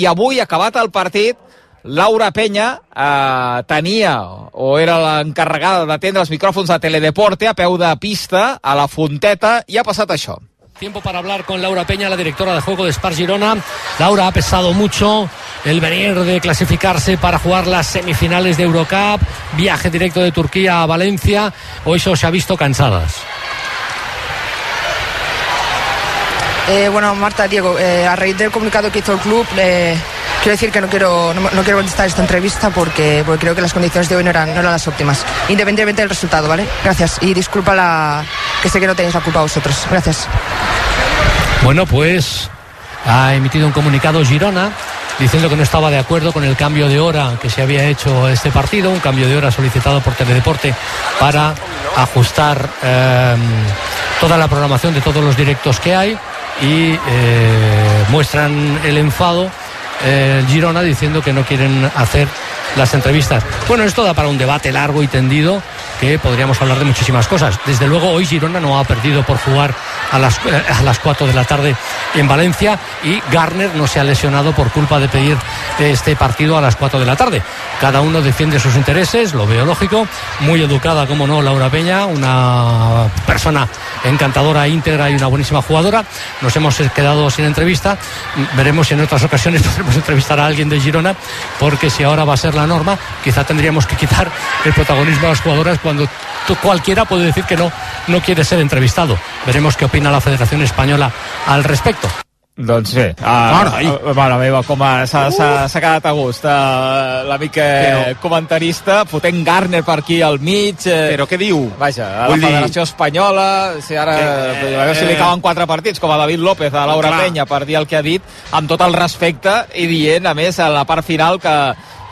i avui, acabat el partit, Laura Penya eh, tenia o era l'encarregada d'atendre els micròfons de Teledeporte a peu de pista a la Fonteta i ha passat això. Tiempo para hablar con Laura Peña, la directora de juego de Spar Girona. Laura, ha pesado mucho el venir de clasificarse para jugar las semifinales de Eurocup, viaje directo de Turquía a Valencia, eso se ha visto cansadas. Eh, bueno, Marta, Diego, eh, a raíz del comunicado que hizo el club, eh, quiero decir que no quiero, no, quiero contestar esta entrevista porque, porque, creo que las condiciones de hoy no eran, no eran las óptimas, independientemente del resultado, ¿vale? Gracias. Y disculpa la, que sé que no tenéis la culpa vosotros. Gracias. Bueno, pues ha emitido un comunicado Girona diciendo que no estaba de acuerdo con el cambio de hora que se había hecho este partido, un cambio de hora solicitado por Teledeporte para ajustar toda la programación de todos los directos que hay y eh, muestran el enfado eh, Girona diciendo que no quieren hacer las entrevistas. Bueno, esto da para un debate largo y tendido que podríamos hablar de muchísimas cosas. Desde luego hoy Girona no ha perdido por jugar a las, eh, a las 4 de la tarde en Valencia y Garner no se ha lesionado por culpa de pedir este partido a las 4 de la tarde. Cada uno defiende sus intereses, lo veo lógico, muy educada como no Laura Peña, una persona encantadora, íntegra y una buenísima jugadora. Nos hemos quedado sin entrevista, veremos si en otras ocasiones entrevistar a alguien de Girona, porque si ahora va a ser la norma, quizá tendríamos que quitar el protagonismo a las jugadoras cuando cualquiera puede decir que no, no quiere ser entrevistado. Veremos qué opina la Federación Española al respecto. Doncs sí, uh, uh, mare meva, com s'ha uh. quedat a gust uh, l'amic eh, comentarista, fotent Garner per aquí al mig. Eh, Però què diu? Vaja, a la Federació dir... Espanyola, si ara eh, a veure si li cauen quatre partits, com a David López, a Laura clar. Penya, per dir el que ha dit, amb tot el respecte i dient, a més, a la part final que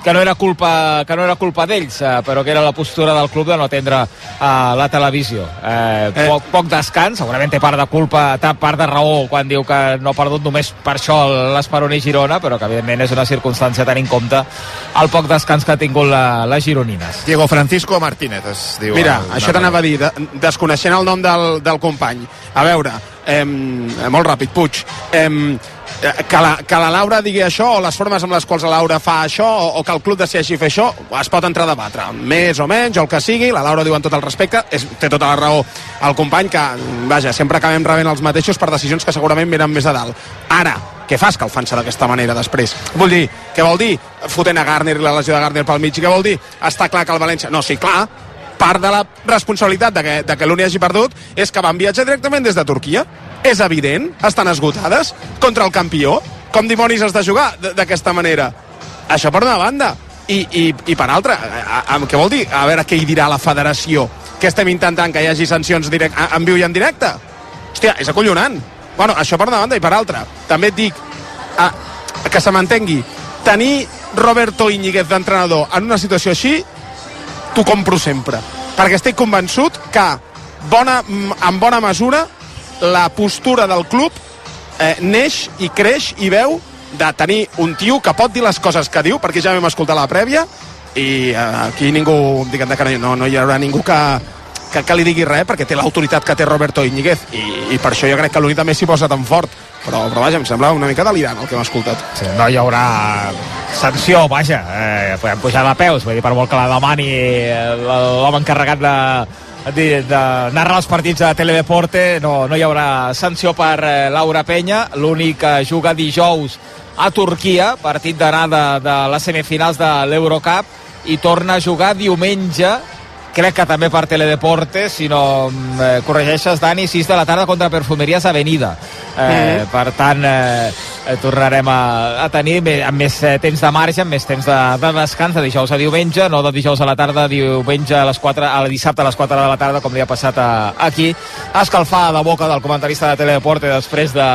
que no era culpa, que no era culpa d'ells, eh, però que era la postura del club de no atendre eh, la televisió. Eh, eh. Poc, poc descans, segurament té part de culpa, té part de raó quan diu que no ha perdut només per això l'Esperoni Girona, però que evidentment és una circumstància tenint en compte el poc descans que ha tingut la, les gironines. Diego Francisco Martínez es diu. Mira, el, això t'anava a dir, de, desconeixent el nom del, del company. A veure, eh, molt ràpid, Puig. Eh, que la, que la Laura digui això o les formes amb les quals la Laura fa això o, o que el club decideixi fer això es pot entrar a debatre, més o menys o el que sigui, la Laura diu en tot el respecte és, té tota la raó el company que vaja, sempre acabem rebent els mateixos per decisions que segurament venen més de dalt ara, què fas que el fan d'aquesta manera després? Vull dir, què vol dir fotent a Garner i la lesió de Garner pel mig? Què vol dir? Està clar que el València... No, sí, clar, part de la responsabilitat de que, de que l'Uni hagi perdut és que van viatjar directament des de Turquia. És evident, estan esgotades contra el campió. Com dimonis has de jugar d'aquesta manera? Això per una banda. I, i, i per altra, a, a, què vol dir? A veure què hi dirà la federació. Que estem intentant que hi hagi sancions direct, en viu i en directe? Hòstia, és acollonant. Bueno, això per una banda i per altra. També et dic, a, que se m'entengui, tenir Roberto Íñiguez d'entrenador en una situació així t'ho compro sempre. Perquè estic convençut que bona, en bona mesura la postura del club eh, neix i creix i veu de tenir un tio que pot dir les coses que diu, perquè ja vam escoltar la prèvia, i eh, aquí ningú, diguem que no, no hi haurà ningú que, que, que li digui res, perquè té l'autoritat que té Roberto Íñiguez, i, i per això jo crec que l'únic també s'hi posa tan fort. Però, però vaja, em sembla una mica delirant el que hem escoltat. Sí, no hi haurà sanció, vaja, eh, podem pujar de peus, vull dir, per molt que la demani l'home encarregat de, de, de narrar els partits de Teledeporte no, no hi haurà sanció per eh, Laura Penya l'únic que juga dijous a Turquia, partit d'anada de les semifinals de l'Eurocup i torna a jugar diumenge crec que també per Teledeporte, si no eh, corregeixes, Dani, 6 de la tarda contra Perfumeries Avenida. Eh, mm. Per tant, eh, tornarem a, a tenir amb més eh, temps de marge, amb més temps de, de descans, de dijous a diumenge, no de dijous a la tarda, diumenge a les 4, a la dissabte a les 4 de la tarda, com li ha passat a, aquí. Escalfar de boca del comentarista de Teledeporte després de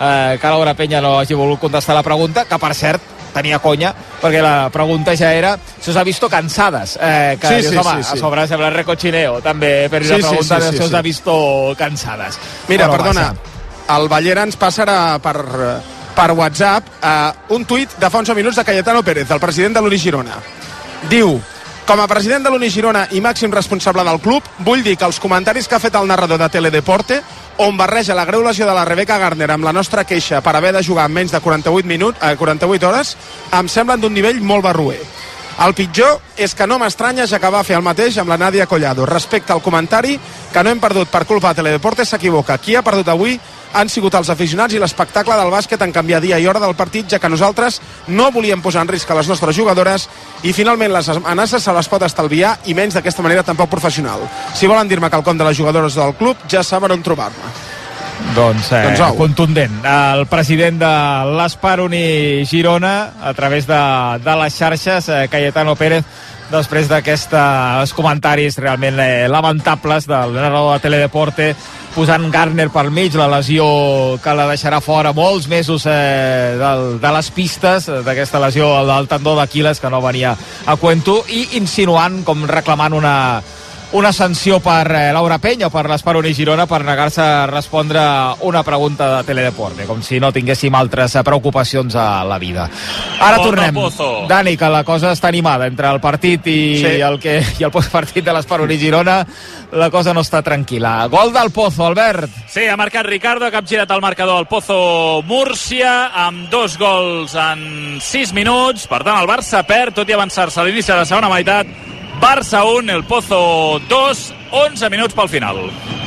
eh, que Laura Penya no hagi volgut contestar la pregunta, que per cert, tenia conya, perquè la pregunta ja era si us ha visto cansades. Eh, que sí, dius, sí, home, sí, sí. a sobre sembla recochineo, també, per Sí, la sí, pregunta sí, sí, de si us sí. ha visto cansades. Mira, Però, perdona, vaja. el Ballera ens passarà per, per WhatsApp uh, un tuit de fa 11 minuts de Cayetano Pérez, el president de l'Uni Girona. Diu, com a president de l'Uni Girona i màxim responsable del club, vull dir que els comentaris que ha fet el narrador de Teledeporte on barreja la greu lesió de la Rebecca Garner amb la nostra queixa per haver de jugar en menys de 48, minuts, eh, 48 hores, em semblen d'un nivell molt barruer. El pitjor és que no m'estranya ja que va fer el mateix amb la Nàdia Collado. Respecte al comentari, que no hem perdut per culpa de Teledeporte, s'equivoca. Qui ha perdut avui han sigut els aficionats i l'espectacle del bàsquet en canviar dia i hora del partit, ja que nosaltres no volíem posar en risc a les nostres jugadores i finalment les amenaces se les pot estalviar i menys d'aquesta manera tampoc professional. Si volen dir-me quelcom de les jugadores del club, ja saben on trobar-me. Doncs, eh, Doncs au. contundent. El president de l'Esperoni Girona, a través de, de les xarxes, eh, Cayetano Pérez, després d'aquests comentaris realment eh, lamentables del narrador de Teledeporte, posant Garner pel mig, la lesió que la deixarà fora molts mesos eh, del, de les pistes, eh, d'aquesta lesió del tendó d'Aquiles que no venia a cuento, i insinuant, com reclamant una, una sanció per eh, Laura Penya o per l'Esperoni Girona per negar-se a respondre una pregunta de Teledeporte, com si no tinguéssim altres preocupacions a la vida. Ara tornem. Pozo. Dani, que la cosa està animada entre el partit i, Sí. el, que, i el postpartit de l'Esperoni Girona. La cosa no està tranquil·la. Gol del Pozo, Albert. Sí, ha marcat Ricardo, que ha girat el marcador al Pozo Múrcia, amb dos gols en 6 minuts. Per tant, el Barça perd, tot i avançar-se a l'inici de la segona meitat. Barça 1, el Pozo 2, 11 minuts pel final.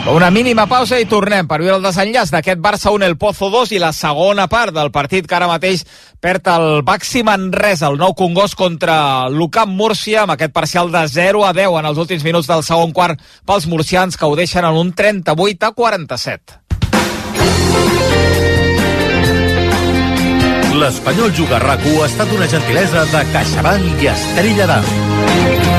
Una mínima pausa i tornem per veure el desenllaç d'aquest Barça 1, el Pozo 2 i la segona part del partit que ara mateix perd el Baxi Manresa, el nou Congost contra l'Ucamp Múrcia amb aquest parcial de 0 a 10 en els últims minuts del segon quart pels murcians que ho deixen en un 38 a 47. L'Espanyol Juga a RAC1 ha estat una gentilesa de CaixaBank i Estrella d'Am.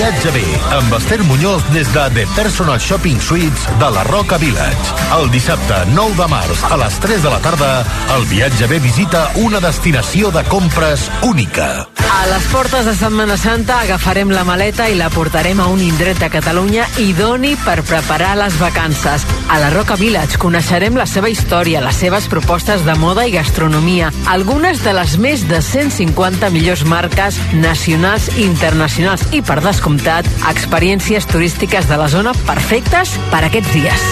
Viatge bé, amb Esther Muñoz des de The Personal Shopping Suites de la Roca Village. El dissabte 9 de març a les 3 de la tarda, el Viatge bé visita una destinació de compres única. A les portes de Setmana Santa agafarem la maleta i la portarem a un indret de Catalunya idoni per preparar les vacances. A la Roca Village coneixerem la seva història, les seves propostes de moda i gastronomia, algunes de les més de 150 millors marques nacionals i internacionals i, per descomptat, experiències turístiques de la zona perfectes per aquests dies.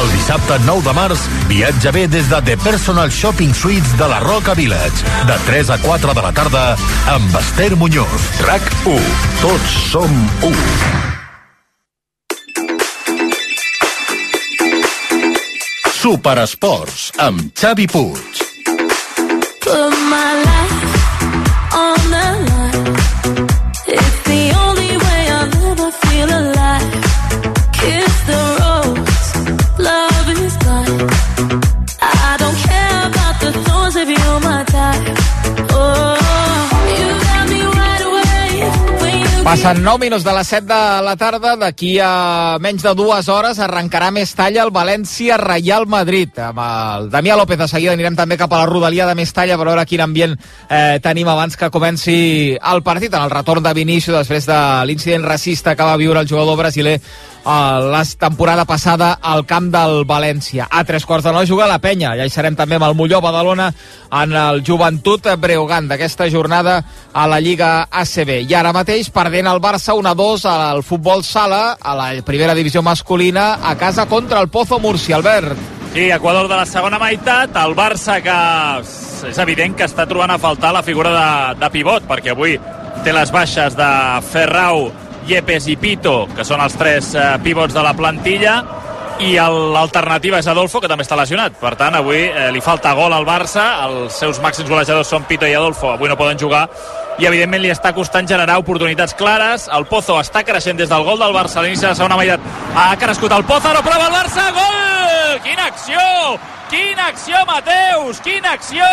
El dissabte 9 de març, viatja bé des de The Personal Shopping Suites de la Roca Village. De 3 a 4 de la tarda, amb Esther Muñoz. RAC 1. Tots som 1. Superesports, amb Xavi Puig. Put my life Passen 9 minuts de les 7 de la tarda. D'aquí a menys de dues hores arrencarà Mestalla el València Reial Madrid. Amb el Damià López de seguida anirem també cap a la rodalia de Mestalla per veure quin ambient eh, tenim abans que comenci el partit. En el retorn de Vinícius després de l'incident racista que va viure el jugador brasiler eh, la temporada passada al camp del València. A tres quarts de nou juga la penya. Ja hi serem també amb el Molló Badalona en el Joventut Breogant d'aquesta jornada a la Lliga ACB. I ara mateix perdent el Barça 1-2 al futbol sala a la primera divisió masculina a casa contra el Pozo Murcia. Albert. I Equador de la segona meitat, el Barça que és evident que està trobant a faltar la figura de, de pivot, perquè avui té les baixes de Ferrau, Yepes i Pito, que són els tres eh, pivots de la plantilla, i l'alternativa és Adolfo, que també està lesionat. Per tant, avui eh, li falta gol al Barça, els seus màxims golejadors són Pito i Adolfo, avui no poden jugar, i evidentment li està costant generar oportunitats clares. El Pozo està creixent des del gol del Barça a l'inici de la segona meitat. Ha crescut el Pozo, no prova el Barça, gol! Quina acció! Quina acció, Mateus! Quina acció!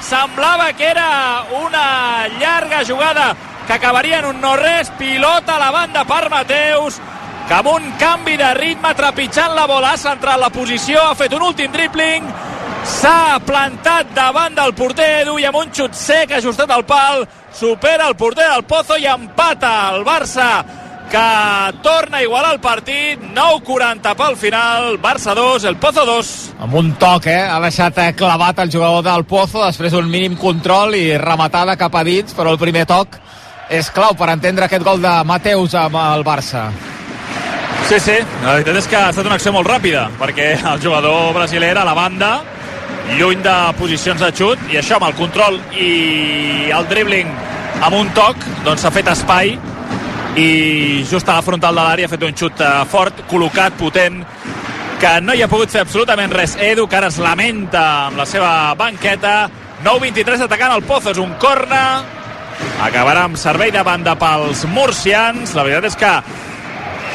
Semblava que era una llarga jugada que acabaria en un no-res, pilota a la banda per Mateus, que amb un canvi de ritme, trepitjant la bola, ha centrat la posició, ha fet un últim dribbling, s'ha plantat davant del porter Edu i amb un xut sec ajustat al pal, supera el porter del Pozo i empata el Barça que torna a igualar el partit 9-40 pel final Barça 2, el Pozo 2 amb un toc, eh? Ha deixat eh, clavat el jugador del Pozo, després un mínim control i rematada cap a dins, però el primer toc és clau per entendre aquest gol de Mateus amb el Barça. Sí, sí, la veritat és que ha estat una acció molt ràpida, perquè el jugador brasiler a la banda, lluny de posicions de xut, i això amb el control i el dribbling amb un toc, doncs s'ha fet espai i just a la frontal de l'àrea ha fet un xut eh, fort, col·locat, potent, que no hi ha pogut fer absolutament res. Edu, que ara es lamenta amb la seva banqueta. 9-23 atacant el Pozo, és un corna. Acabarà amb servei de banda pels murcians. La veritat és que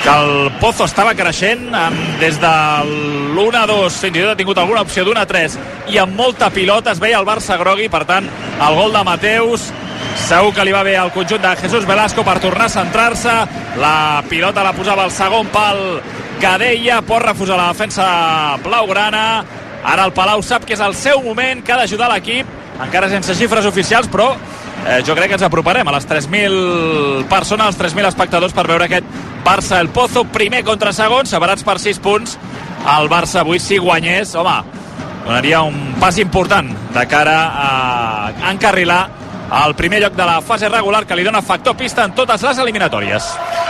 que el Pozo estava creixent amb, des de l'1-2, fins i tot ha tingut alguna opció d'1-3 i amb molta pilota es veia el Barça grogui, per tant el gol de Mateus segur que li va bé al conjunt de Jesús Velasco per tornar a centrar-se. La pilota la posava al segon pal Gadella, pot refusar la defensa blaugrana. Ara el Palau sap que és el seu moment que ha d'ajudar l'equip, encara sense xifres oficials però eh, jo crec que ens aproparem a les 3.000 persones, als 3.000 espectadors per veure aquest Barça el Pozo, primer contra segon, separats per 6 punts. El Barça avui si guanyés, home, donaria un pas important de cara a encarrilar el primer lloc de la fase regular que li dona factor pista en totes les eliminatòries.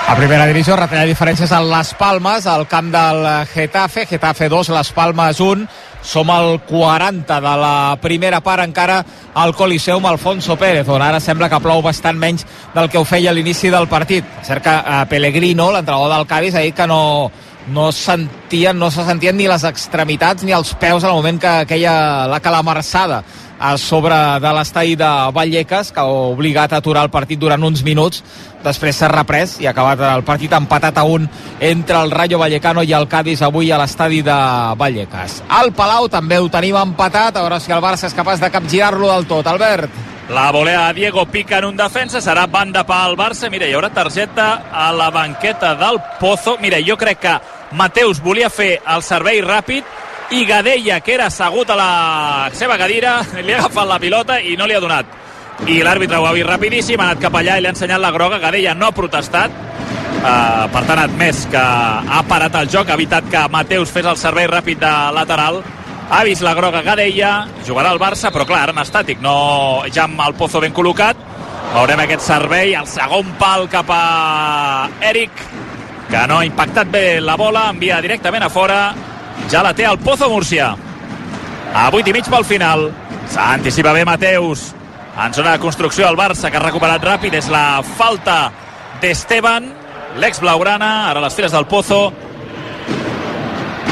A primera divisió, retallar diferències en Les Palmes, al camp del Getafe, Getafe 2, Les Palmes 1, som al 40 de la primera part encara al Coliseum Alfonso Pérez, on ara sembla que plou bastant menys del que ho feia a l'inici del partit. Cert que eh, Pellegrino, l'entrenador del Cádiz, ha dit que no, no sentien, no se sentien ni les extremitats ni els peus al moment que queia la calamarsada a sobre de l'estadi de Vallecas, que ha obligat a aturar el partit durant uns minuts. Després s'ha reprès i ha acabat el partit empatat a un entre el Rayo Vallecano i el Cádiz avui a l'estadi de Vallecas. Al Palau també ho tenim empatat, a veure si el Barça és capaç de capgirar-lo del tot. Albert. La volea a Diego Pica en un defensa, serà banda pel Barça. Mira, hi haurà targeta a la banqueta del Pozo. Mira, jo crec que Mateus volia fer el servei ràpid i Gadella, que era assegut a la seva cadira, li ha agafat la pilota i no li ha donat. I l'àrbitre ho ha vist rapidíssim, ha anat cap allà i li ha ensenyat la groga. Gadella no ha protestat, uh, per tant ha admès que ha parat el joc, ha evitat que Mateus fes el servei ràpid de lateral ha vist la groga Gadella, jugarà al Barça, però clar, en estàtic, no, ja amb el Pozo ben col·locat. Veurem aquest servei, el segon pal cap a Eric, que no ha impactat bé la bola, envia directament a fora, ja la té el Pozo Múrcia. A 8 i mig pel final, s'anticipa bé Mateus, en zona de construcció el Barça, que ha recuperat ràpid, és la falta d'Esteban, l'ex blaugrana, ara les files del Pozo,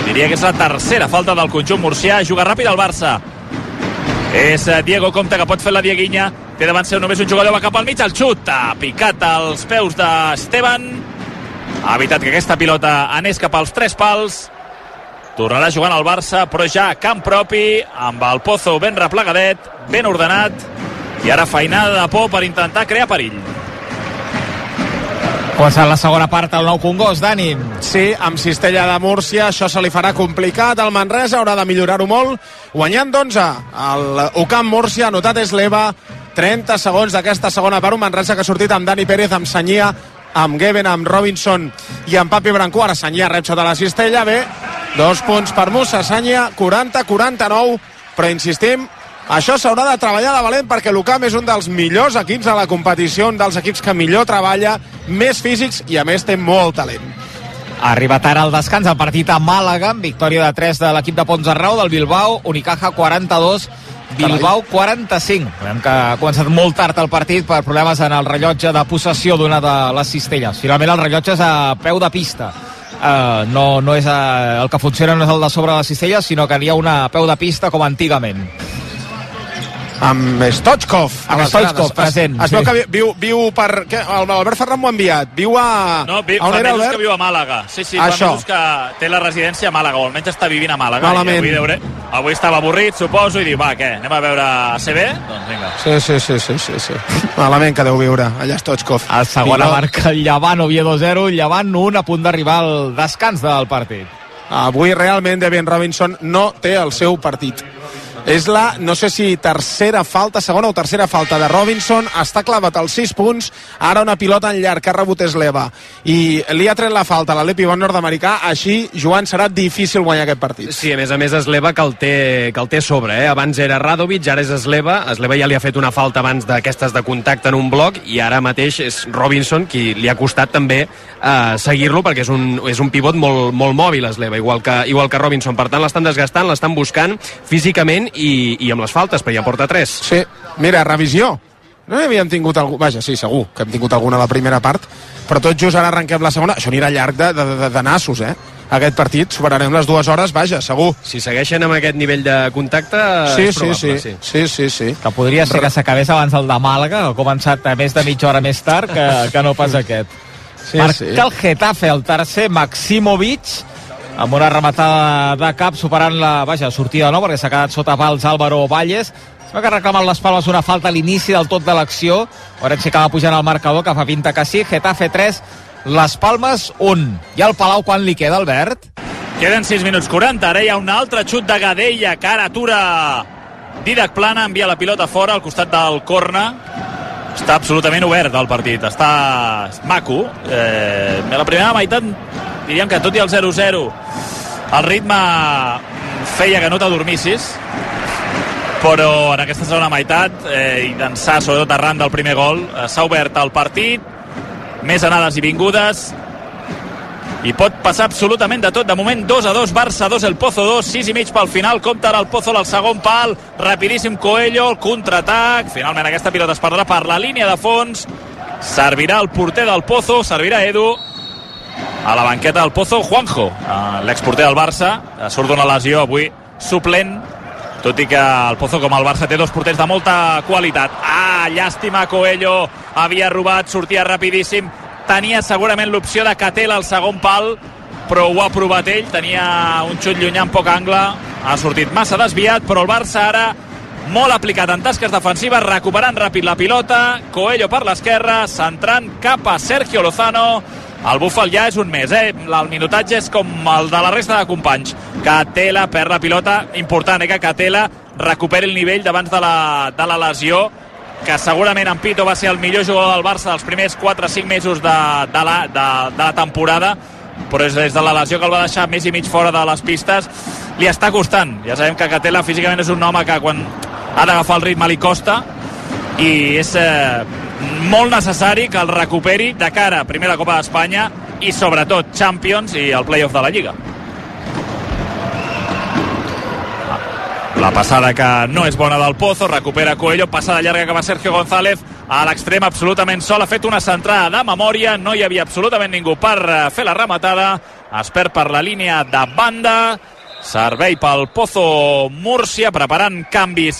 Diria que és la tercera falta del conjunt murcià. Juga ràpid el Barça. És eh, Diego Comte que pot fer la Dieguinha. Té davant seu només un jugador, va cap al mig, el xut. Ha picat als peus d'Esteban. Ha evitat que aquesta pilota anés cap als tres pals. Tornarà jugant al Barça, però ja a camp propi, amb el Pozo ben replegadet, ben ordenat, i ara feinada de por per intentar crear perill. Començant la segona part al nou Congost, Dani. Sí, amb Cistella de Múrcia això se li farà complicat. El Manresa haurà de millorar-ho molt. Guanyant d'11. El UCAM Múrcia, anotat és l'Eva. 30 segons d'aquesta segona part. Un Manresa que ha sortit amb Dani Pérez, amb Senyia, amb Geben, amb Robinson i amb Papi Brancó. Ara Senyia rep sota la Cistella. Bé, dos punts per Musa. Senyia, 40-49. Però insistim, això s'haurà de treballar de valent perquè l'UCAM és un dels millors equips de la competició, un dels equips que millor treballa, més físics i a més té molt talent. Ha arribat ara el descans, el partit a Màlaga, amb victòria de 3 de l'equip de Pons Arrau, del Bilbao, Unicaja 42, Bilbao 45. Veiem que ha començat molt tard el partit per problemes en el rellotge de possessió d'una de les cistelles. Finalment el rellotge és a peu de pista. Uh, no, no és uh, el que funciona no és el de sobre les cistelles, sinó que n'hi ha una peu de pista com antigament. Amb Stoichkov a Amb grades. present, es, es veu sí. que vi- viu, viu per... Què? El Albert Ferran m'ho ha enviat viu a... No, vi, a on era Albert? que viu a Màlaga. Sí, sí, Això. fa que té la residència a Màlaga, o almenys està vivint a Màlaga. Malament. I avui, deure, avui estava avorrit, suposo, i diu, va, què, anem a veure ACB? Doncs vinga. Sí, sí, sí, sí, sí, sí. Malament que deu viure allà Stoichkov. A segona marca el Llevant, Oviedo 0, el Llevant 1 a punt d'arribar al descans del partit. Avui realment Devin Robinson no té el seu partit. És la, no sé si tercera falta, segona o tercera falta de Robinson, està clavat als 6 punts, ara una pilota en llarg que ha rebut Esleva i li ha tret la falta a l'Alepi bon nord-americà, així, Joan, serà difícil guanyar aquest partit. Sí, a més a més Esleva que el té, que el té sobre, eh? Abans era Radovic, ara és Esleva. Esleva ja li ha fet una falta abans d'aquestes de contacte en un bloc i ara mateix és Robinson qui li ha costat també eh, seguir-lo perquè és un, és un pivot molt, molt mòbil Esleva, igual que, igual que Robinson. Per tant, l'estan desgastant, l'estan buscant físicament i, i amb les faltes, perquè ja porta 3. Sí, mira, revisió. No hi havíem tingut algú... Vaja, sí, segur que hem tingut alguna a la primera part, però tot just ara arrenquem la segona. Això anirà llarg de, de, de, de nassos, eh? Aquest partit, superarem les dues hores, vaja, segur. Si segueixen amb aquest nivell de contacte, Sí, és sí, probable, sí, sí, sí, sí. Que podria ser que s'acabés abans el de Màlaga, ha començat a més de mitja hora més tard, que, que no pas aquest. Sí, Marca sí. el Getafe, el tercer, Maximovic, amb una rematada de cap superant la vaja, sortida no, perquè s'ha quedat sota pals Álvaro Valles. Es veu que ha reclamat les palmes una falta a l'inici del tot de l'acció. Que va pujant el marcador que fa pinta que sí. Getafe 3, les palmes 1 i al Palau quan li queda Albert? Queden 6 minuts 40, ara hi ha un altre xut de Gadella, que ara atura Didac Plana, envia la pilota fora al costat del corna. Està absolutament obert el partit, està maco. Eh, la primera meitat diríem que tot i el 0-0 el ritme feia que no t'adormissis però en aquesta segona meitat eh, i d'ençà sobretot arran del primer gol eh, s'ha obert el partit més anades i vingudes i pot passar absolutament de tot. De moment 2 a 2, Barça 2, el Pozo 2, 6 i mig pel final, compta ara el Pozo al segon pal, rapidíssim Coelho, el contraatac, finalment aquesta pilota es perdrà per la línia de fons, servirà el porter del Pozo, servirà Edu, a la banqueta del Pozo, Juanjo, eh, l'exporter del Barça, eh, surt d'una lesió avui suplent, tot i que el Pozo com el Barça té dos porters de molta qualitat. Ah, llàstima, Coelho. Havia robat, sortia rapidíssim, tenia segurament l'opció de Catela al segon pal, però ho ha provat ell, tenia un xut llunyà en poc angle, ha sortit massa desviat, però el Barça ara molt aplicat en tasques defensives, recuperant ràpid la pilota, Coelho per l'esquerra, centrant cap a Sergio Lozano, el búfal ja és un més, eh? El minutatge és com el de la resta de companys. Catela perd la pilota, important, eh? Que Catela recuperi el nivell d'abans de, la, de la lesió, que segurament en Pito va ser el millor jugador del Barça dels primers 4-5 mesos de, de, la, de, de la temporada, però és des de la lesió que el va deixar més i mig fora de les pistes, li està costant. Ja sabem que Catela físicament és un home que quan ha d'agafar el ritme li costa, i és eh, molt necessari que el recuperi de cara a primera Copa d'Espanya i sobretot Champions i el playoff de la Lliga. La passada que no és bona del Pozo, recupera Coelho, passada llarga que va Sergio González a l'extrem absolutament sol, ha fet una centrada de memòria, no hi havia absolutament ningú per eh, fer la rematada, es perd per la línia de banda, servei pel Pozo Múrcia, preparant canvis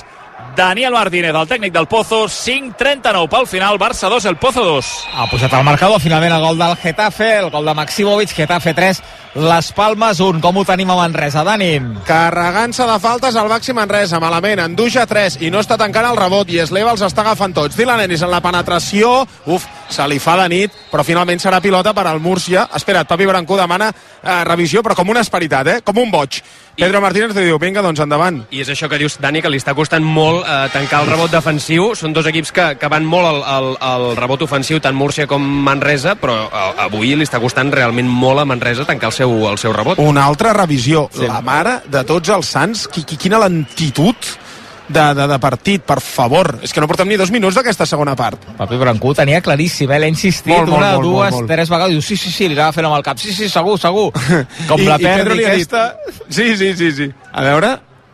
Daniel Martínez, el tècnic del Pozo, 5-39 pel final, Barça 2, el Pozo 2. Ha posat el marcador, finalment el gol del Getafe, el gol de Maximovic, Getafe 3, les Palmes 1. Com ho tenim a Manresa, Dani? Carregant-se de faltes al Baxi Manresa, malament, Anduja 3 i no està tancant el rebot i Esleva els està agafant tots. Dylan Ennis en la penetració, uf, se li fa de nit, però finalment serà pilota per al Múrcia. Espera't, Papi Brancó demana eh, revisió, però com una esperitat, eh? com un boig. Pedro Martínez li diu, vinga, doncs endavant. I és això que dius, Dani, que li està costant molt eh, tancar el rebot defensiu. Són dos equips que, que van molt al, al, al rebot ofensiu, tant Múrcia com Manresa, però eh, avui li està costant realment molt a Manresa tancar el seu, el seu rebot. Una altra revisió. Sí. La mare de tots els sants, qui, qui, quina lentitud de, de, de partit, per favor. És que no portem ni dos minuts d'aquesta segona part. Papi Brancú tenia claríssim, eh? l'ha insistit Molt, molt, una, molt, dues, molt, molt. tres vegades, diu sí, sí, sí, li anava fent amb el cap, sí, sí, segur, segur. Com I, la i Pedro perdi li ha dit... aquesta... Sí, sí, sí, sí. A veure,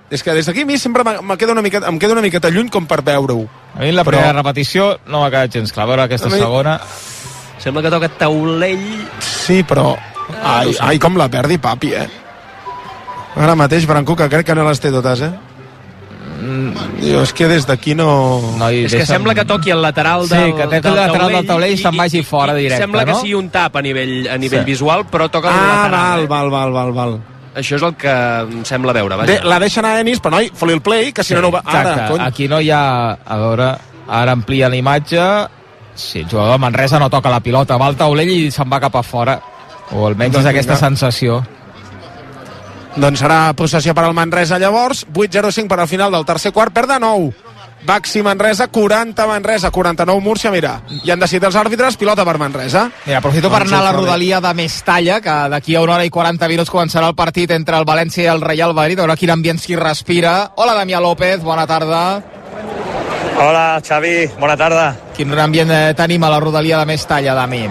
és que des d'aquí a mi sempre me me queda una miqueta, em queda una miqueta lluny com per veure-ho. A mi la Però- primera repetició no m'ha quedat gens clar. A veure aquesta A mi- segona... Sembla que toca taulell... Sí, però... Ai, ai, com la perdi, papi, eh? Ara mateix, Brancú, que crec que no les té totes, eh? Diu, és que des d'aquí no... no És que sembla que toqui el lateral Sí, del, que té el lateral del taulell i se'n vagi fora directe, Sembla que no? sigui un tap a nivell, a nivell Sí. visual, però toca el Ah, lateral. val, eh? val, val, val, val. Això és el que em sembla veure, vaja. De, la deixa anar a Ennis, però noi, foli el play, que si no no ho va... Ara, Exacte, cony. aquí no hi ha... A veure, ara amplia la imatge... Sí, el jugador de Manresa no toca la pilota, va al taulell i se'n va cap a fora. O almenys és aquesta vinga. sensació. Doncs serà possessió per al Manresa llavors, 8-0-5 per al final del tercer quart, perd de 9. Baxi Manresa, 40 Manresa, 49 Múrcia, mira. I han decidit els àrbitres, pilota per Manresa. Mira, aprofito per Doncs anar a la rodalia de Mestalla, que d'aquí a una hora i 40 minuts començarà el partit entre el València i el Real Madrid, a veure quin ambient s'hi respira. Hola, Damià López, bona tarda. Hola, Xavi, bona tarda. Quin ambient eh, tenim a la rodalia de Mestalla, Dami?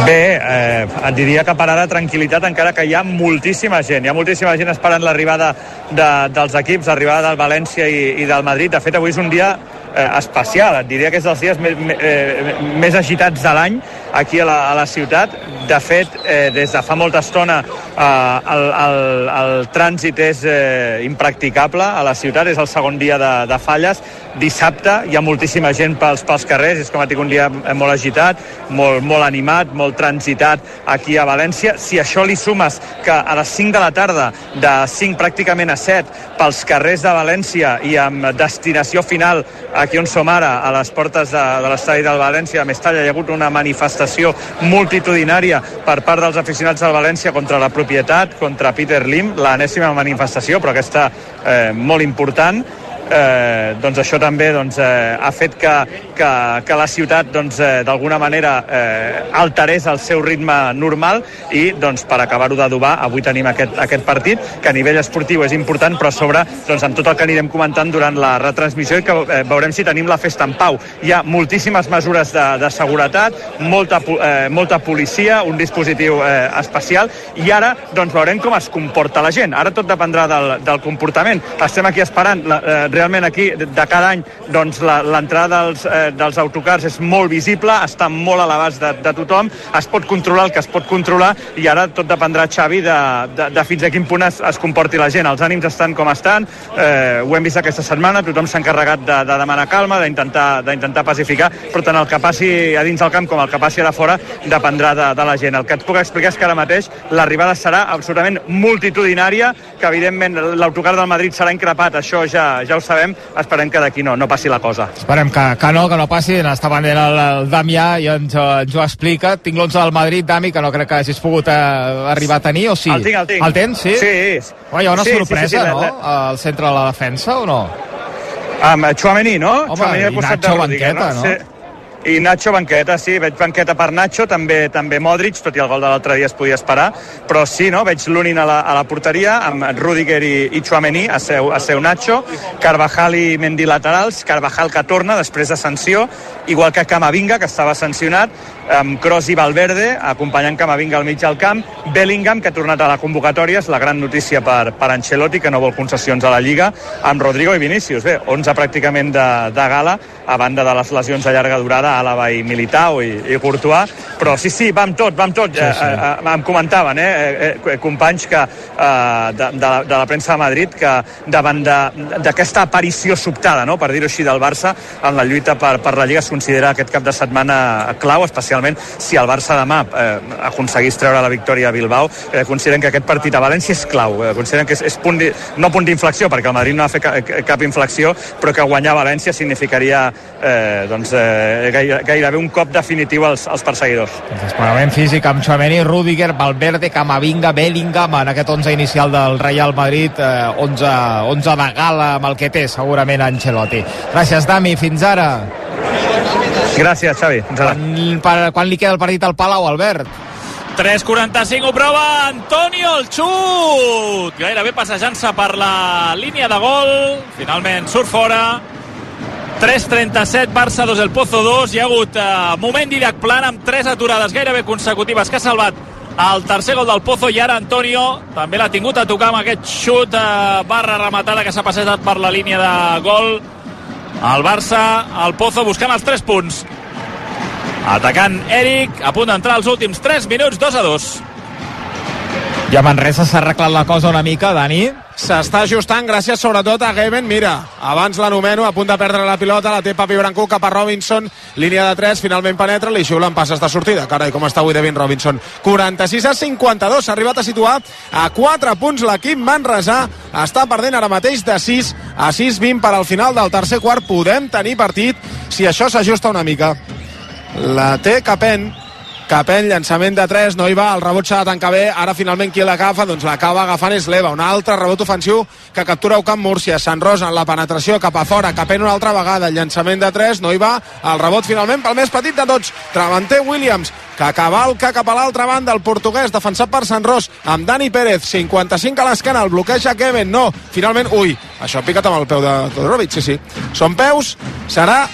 Bé, eh, et diria que per ara tranquil·litat, encara que hi ha moltíssima gent. Hi ha moltíssima gent esperant l'arribada de, dels equips, l'arribada del València i, i del Madrid. De fet, avui és un dia eh, especial. Et diria que és dels dies més, eh, més agitats de l'any aquí a la, a la ciutat. De fet, eh, des de fa molta estona eh, el, el, el trànsit és eh, impracticable a la ciutat, és el segon dia de, de falles. Dissabte hi ha moltíssima gent pels, pels carrers, és com et dic, un dia molt agitat, molt, molt animat, molt transitat aquí a València. Si això li sumes que a les 5 de la tarda, de 5 pràcticament a 7, pels carrers de València i amb destinació final aquí on som ara, a les portes de, de l'estadi del València, a Mestalla, hi ha hagut una manifestació multitudinària per part dels aficionats del València contra la propietat, contra Peter Lim, l'enèsima manifestació, però aquesta eh, molt important, eh, doncs això també doncs, eh, ha fet que, que, que la ciutat doncs, eh, d'alguna manera eh, alterés el seu ritme normal i doncs, per acabar-ho d'adobar avui tenim aquest, aquest partit que a nivell esportiu és important però a sobre doncs, amb tot el que anirem comentant durant la retransmissió i que eh, veurem si tenim la festa en pau. Hi ha moltíssimes mesures de, de seguretat, molta, eh, molta policia, un dispositiu eh, especial i ara doncs, veurem com es comporta la gent. Ara tot dependrà del, del comportament. Estem aquí esperant la, eh, realment aquí de cada any doncs, l'entrada dels, eh, dels autocars és molt visible, està molt a l'abast de, de tothom, es pot controlar el que es pot controlar i ara tot dependrà, Xavi, de, de, de fins a quin punt es, es comporti la gent. Els ànims estan com estan, eh, ho hem vist aquesta setmana, tothom s'ha encarregat de, de demanar calma, d'intentar pacificar, però tant el que passi a dins del camp com el que passi a fora dependrà de, de la gent. El que et puc explicar és que ara mateix l'arribada serà absolutament multitudinària, que evidentment l'autocar del Madrid serà increpat, això ja, ja ho sabem, esperem que d'aquí no, no passi la cosa. Esperem que, que no, que no passi. Està pendent el, el Damià i ens, ens ho explica. Tinc l'11 del Madrid, Dami, que no crec que hagis pogut eh, arribar a tenir, o sí? El tinc, el tinc. El tens, sí? Sí. Oh, hi ha una Sí, sí, sí, sorpresa, sí, la- no? la- Al centre de la defensa, o no? Amb Chouameni, no? Home, Chouameni i Nacho banqueta, no? Sí. I Nacho banqueta, sí, veig banqueta per Nacho, també també Modric, tot i el gol de l'altre dia es podia esperar, però sí, no? veig Lunin a la, a la porteria, amb Rudiger i, i Chouameni a seu, a seu Nacho, Carvajal i Mendy laterals, Carvajal que torna després de sanció, igual que Camavinga, que estava sancionat, amb Kroos i Valverde, acompanyant Camavinga al mig del camp, Bellingham, que ha tornat a la convocatòria, és la gran notícia per, per Ancelotti, que no vol concessions a la Lliga, amb Rodrigo i Vinícius. Bé, 11 pràcticament de, de gala, a banda de les lesions de llarga durada, Àlava i Militao i, i Courtois, però sí, sí, va amb tot, va amb tot. Sí, sí. Eh, eh, em comentaven, eh, eh, eh, companys que, eh, de, de, la, de la premsa de Madrid, que davant d'aquesta aparició sobtada, no?, per dir-ho així, del Barça, en la lluita per, per la Lliga es considera aquest cap de setmana clau, especialment si el Barça demà eh, aconseguís treure la victòria a Bilbao, eh, consideren que aquest partit a València és clau, eh, consideren que és, és punt no punt d'inflexió, perquè el Madrid no ha fet ca, cap inflexió, però que guanyar València significaria eh, doncs, eh, gaire, gairebé un cop definitiu als, als perseguidors. Desplegament físic amb Chouameni, Rudiger, Valverde, Camavinga, Bellingham en aquest 11 inicial del Real Madrid, eh, 11, 11 de gala amb el que té segurament Ancelotti. Gràcies, Dami, fins ara. Gràcies, Xavi. Quan, per, quan li queda el partit al Palau, Albert? 3.45 ho prova Antonio el xut. Gairebé passejant-se per la línia de gol. Finalment surt fora. 3.37 Barça 2 el Pozo 2 hi ha hagut eh, moment Didac Plan amb 3 aturades gairebé consecutives que ha salvat el tercer gol del Pozo. I ara Antonio també l'ha tingut a tocar amb aquest xut eh, barra rematada que s'ha passejat per la línia de gol el Barça, el Pozo buscant els 3 punts. Atacant Eric a punt d'entrar als últims 3 minuts 2 a 2 I a Manresa s'ha arreglat la cosa una mica, Dani. S'està ajustant gràcies sobretot a Geben. Mira, abans l'anomeno, a punt de perdre la pilota, la té Papi Brancú cap a Robinson, línia de 3, finalment penetra, li xiulen passes de sortida. Carai, com està avui Devin Robinson. 46 a 52, s'ha arribat a situar a 4 punts l'equip Manresà. Està perdent ara mateix de 6 a 6-20 per al final del tercer quart. Podem tenir partit si això s'ajusta una mica. La té Capen, Capen, llançament de 3, no hi va, el rebot s'ha de tancar bé, ara finalment qui l'agafa? Doncs l'acaba agafant és l'Eva, un altre rebot ofensiu que captura Ocamp Múrcia, Sant Rosa en la penetració cap a fora, Capen una altra vegada, llançament de 3, no hi va, el rebot finalment pel més petit de tots, Travanter Williams, que cavalca cap a l'altra banda, el portuguès defensat per Sant Ros, amb Dani Pérez, 55 a l'esquena, el bloqueja Kevin, no, finalment, ui, això ha picat amb el peu de Todorovic, sí, sí, són peus, serà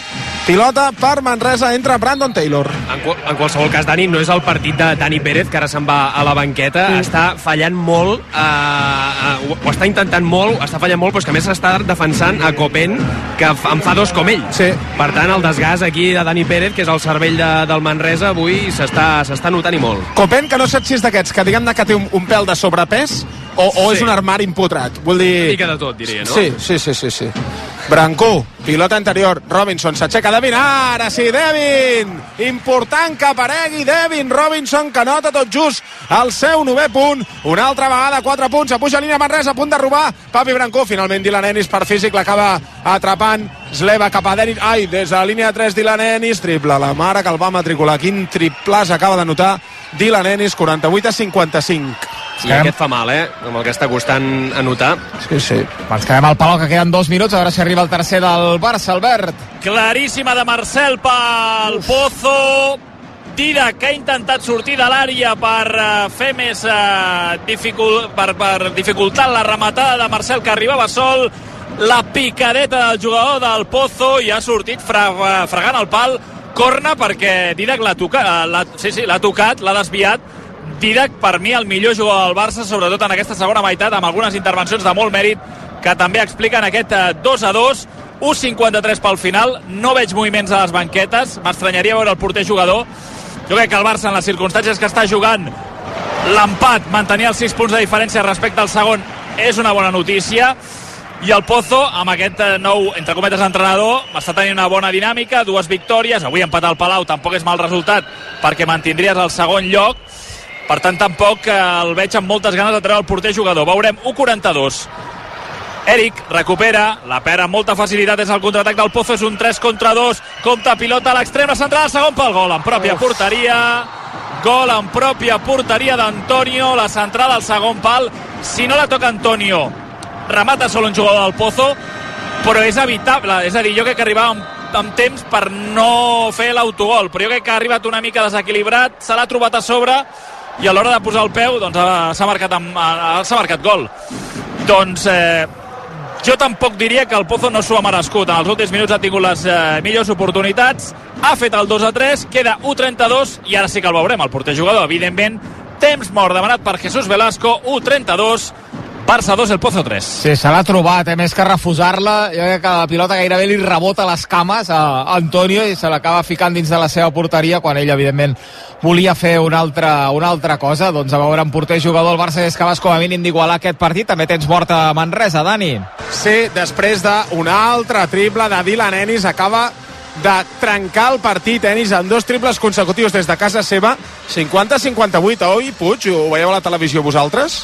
pilota per Manresa, entra Brandon Taylor. En, en qualsevol cas, Dani, no és el partit de Dani Pérez, que ara se'n va a la banqueta. Mm. Està fallant molt, eh, eh, ho, ho està intentant molt, està fallant molt, però és que a més s'està defensant a Copen, que en fa dos com ell. Sí. Per tant, el desgast aquí de Dani Pérez, que és el cervell de, del Manresa, avui s'està notant i molt. Copen, que no saps si és d'aquests, que diguem-ne que té un, un pèl de sobrepès, o, o Sí. és un armari impotrat. Vull dir... Una mica de tot, diria, no? Sí, sí, sí, sí, sí. Brancú, pilota anterior, Robinson, s'aixeca. Devin, ara sí, Devin! Important que aparegui Devin Robinson, que nota tot just el seu novè punt, una altra vegada, 4 punts, a puja línia Manresa, a punt de robar, Papi Brancú, finalment Dylan Ennis per físic, l'acaba atrapant, Sleva cap a Denis, ai, des de la línia de 3 Dylan Ennis, triple, la mare que el va matricular, quin triplàs acaba de notar Dylan Ennis, 48 a 55. I aquest fa mal, eh? Amb el que està costant anotar. Sí, sí. Ens quedem al palau, que queden dos minuts, a veure si arriba el tercer del Barça, Albert. claríssima de Marcel pel Pozo Dida que ha intentat sortir de l'àrea per uh, fer més uh, dificult, per, per dificultar la rematada de Marcel que arribava sol la picadeta del jugador del Pozo i ha sortit fra, eh, fregant el pal corna perquè Didac l'ha tocat, l'ha, sí, sí, l'ha tocat, l'ha desviat Didac, per mi, el millor jugador del Barça, sobretot en aquesta segona meitat, amb algunes intervencions de molt mèrit que també expliquen aquest eh, 2 a 2 1.53 pel final, no veig moviments a les banquetes, m'estranyaria veure el porter jugador. Jo crec que el Barça, en les circumstàncies que està jugant, l'empat, mantenir els 6 punts de diferència respecte al segon, és una bona notícia. I el Pozo, amb aquest eh, nou, entre cometes, entrenador, està tenint una bona dinàmica, dues victòries, avui empatar al Palau tampoc és mal resultat, perquè mantindries el segon lloc, per tant tampoc eh, el veig amb moltes ganes de treure el porter jugador. Veurem 1.42. Eric recupera, la perd amb molta facilitat, és el contraatac del Pozo, és un 3 contra 2, compta pilota a l'extrem, la centrada, segon pel gol, en pròpia Uf. porteria, gol en pròpia porteria d'Antonio, la centrada al segon pal, si no la toca Antonio, remata sol un jugador del Pozo, però és evitable, és a dir, jo crec que arribava amb, amb temps per no fer l'autogol, però jo crec que ha arribat una mica desequilibrat, se l'ha trobat a sobre, i a l'hora de posar el peu doncs, ha- s'ha marcat, amb- ha- s'ha marcat gol. Doncs eh, jo tampoc diria que el Pozo no s'ho ha merescut. En els últims minuts ha tingut les eh, millors oportunitats, ha fet el 2 a 3, queda 1-32 i ara sí que el veurem, el porter jugador, evidentment. Temps mort demanat per Jesús Velasco, 1-32, Barça 2, el Pozo 3. Sí, se l'ha trobat, eh? més que refusar-la. Jo crec que la pilota gairebé li rebota les cames a Antonio i se l'acaba ficant dins de la seva porteria quan ell, evidentment, volia fer una altra, una altra cosa. Doncs a veure, en porter jugador el Barça és capaç com a mínim d'igualar aquest partit. També tens mort a Manresa, Dani. Sí, després d'un altre triple de Dylan Ennis, acaba de trencar el partit Ennis amb dos triples consecutius des de casa seva 50-58, oi Puig? Ho veieu a la televisió vosaltres?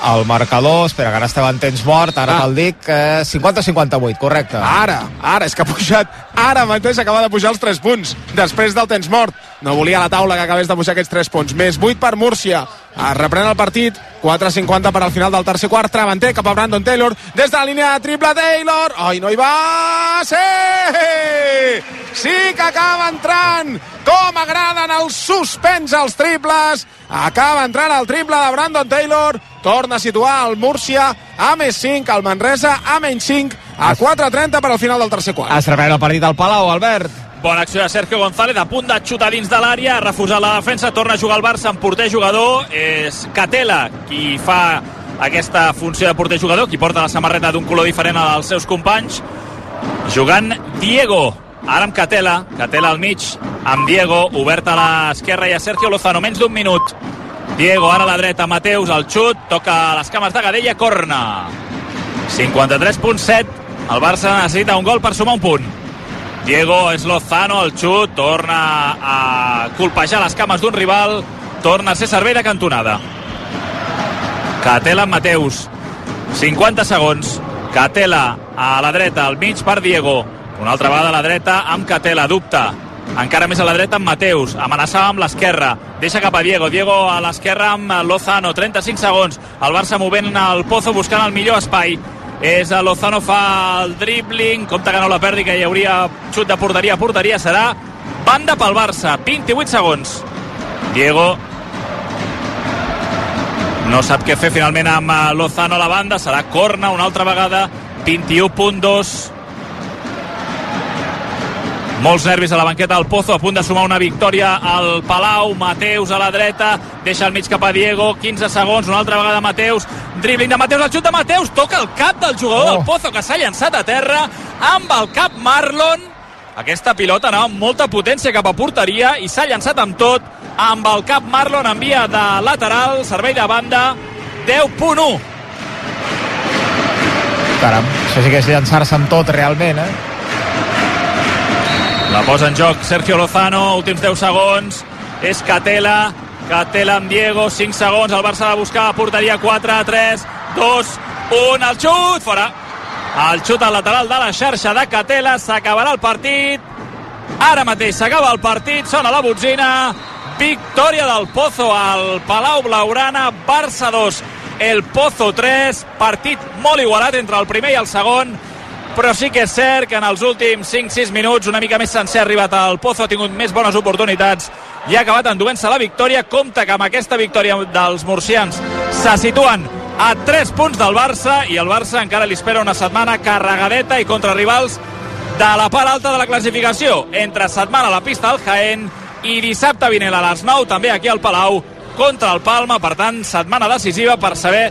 El marcador, espera, que ara estava en temps mort, ara ah. te'l dic, eh, 50-58, correcte. Ara, ara, és que ha pujat, ara mateix acaba de pujar els 3 punts, després del temps mort. no volia la taula que acabés de pujar aquests 3 punts. Més 8 per Múrcia. Es reprèn el partit, 4.50 per al final del tercer quart. Travanter cap a Brandon Taylor. Des de la línia de triple Taylor. Ai, no hi va! Sí! Sí que acaba entrant! Com agraden els suspens als triples! Acaba entrant el triple de Brandon Taylor. Torna a situar el Múrcia a més 5, el Manresa a menys 5, a 4.30 per al final del tercer quart. Es el partit al Palau, Albert. Bona acció de Sergio González, a punt de xutar dins de l'àrea, ha refusat la defensa, torna a jugar el Barça amb porter jugador, és Catela qui fa aquesta funció de porter jugador, qui porta la samarreta d'un color diferent als seus companys, jugant Diego, ara amb Catela, Catela al mig, amb Diego, obert a l'esquerra i a Sergio Lozano, menys d'un minut. Diego, ara a la dreta, Mateus, el xut, toca les cames de Gadella, corna. 53.7, el Barça necessita un gol per sumar un punt. Diego és Lozano, el xut, torna a colpejar les cames d'un rival, torna a ser servei de cantonada. Catela Mateus, 50 segons. Catela a la dreta, al mig per Diego. Una altra vegada a la dreta amb Catela, dubta. Encara més a la dreta amb Mateus, amenaçava amb l'esquerra, deixa cap a Diego, Diego a l'esquerra amb Lozano, 35 segons, el Barça movent el Pozo buscant el millor espai, és a Lozano fa el dribbling, compte que no la perdi, que hi hauria xut de porteria porteria, serà banda pel Barça, 28 segons. Diego no sap què fer finalment amb eh, Lozano a la banda, serà corna una altra vegada, 21.2. Molts nervis a la banqueta del Pozo, a punt de sumar una victòria al Palau, Mateus a la dreta, deixa el mig cap a Diego, 15 segons, una altra vegada Mateus, dribbling de Mateus, el xut de Mateus, toca el cap del jugador oh. del Pozo que s'ha llançat a terra, amb el cap Marlon, aquesta pilota anava amb molta potència cap a porteria i s'ha llançat amb tot, amb el cap Marlon en via de lateral, servei de banda, 10.1. Caram, això sí que és llançar-se amb tot realment, eh? La posa en joc Sergio Lozano, últims 10 segons, és Catela, Catela amb Diego, 5 segons, el Barça ha de buscar porteria 4, 3, 2, 1, el xut, fora. El xut al lateral de la xarxa de Catela, s'acabarà el partit, ara mateix s'acaba el partit, sona la botzina, victòria del Pozo al Palau Blaugrana, Barça 2, el Pozo 3, partit molt igualat entre el primer i el segon, però sí que és cert que en els últims 5-6 minuts una mica més sencer ha arribat al Pozo, ha tingut més bones oportunitats i ha acabat enduent-se la victòria. Compte que amb aquesta victòria dels murcians se situen a 3 punts del Barça i el Barça encara li espera una setmana carregadeta i contra rivals de la part alta de la classificació. Entre setmana a la pista del Jaén i dissabte vinent a les 9 també aquí al Palau contra el Palma, per tant setmana decisiva per saber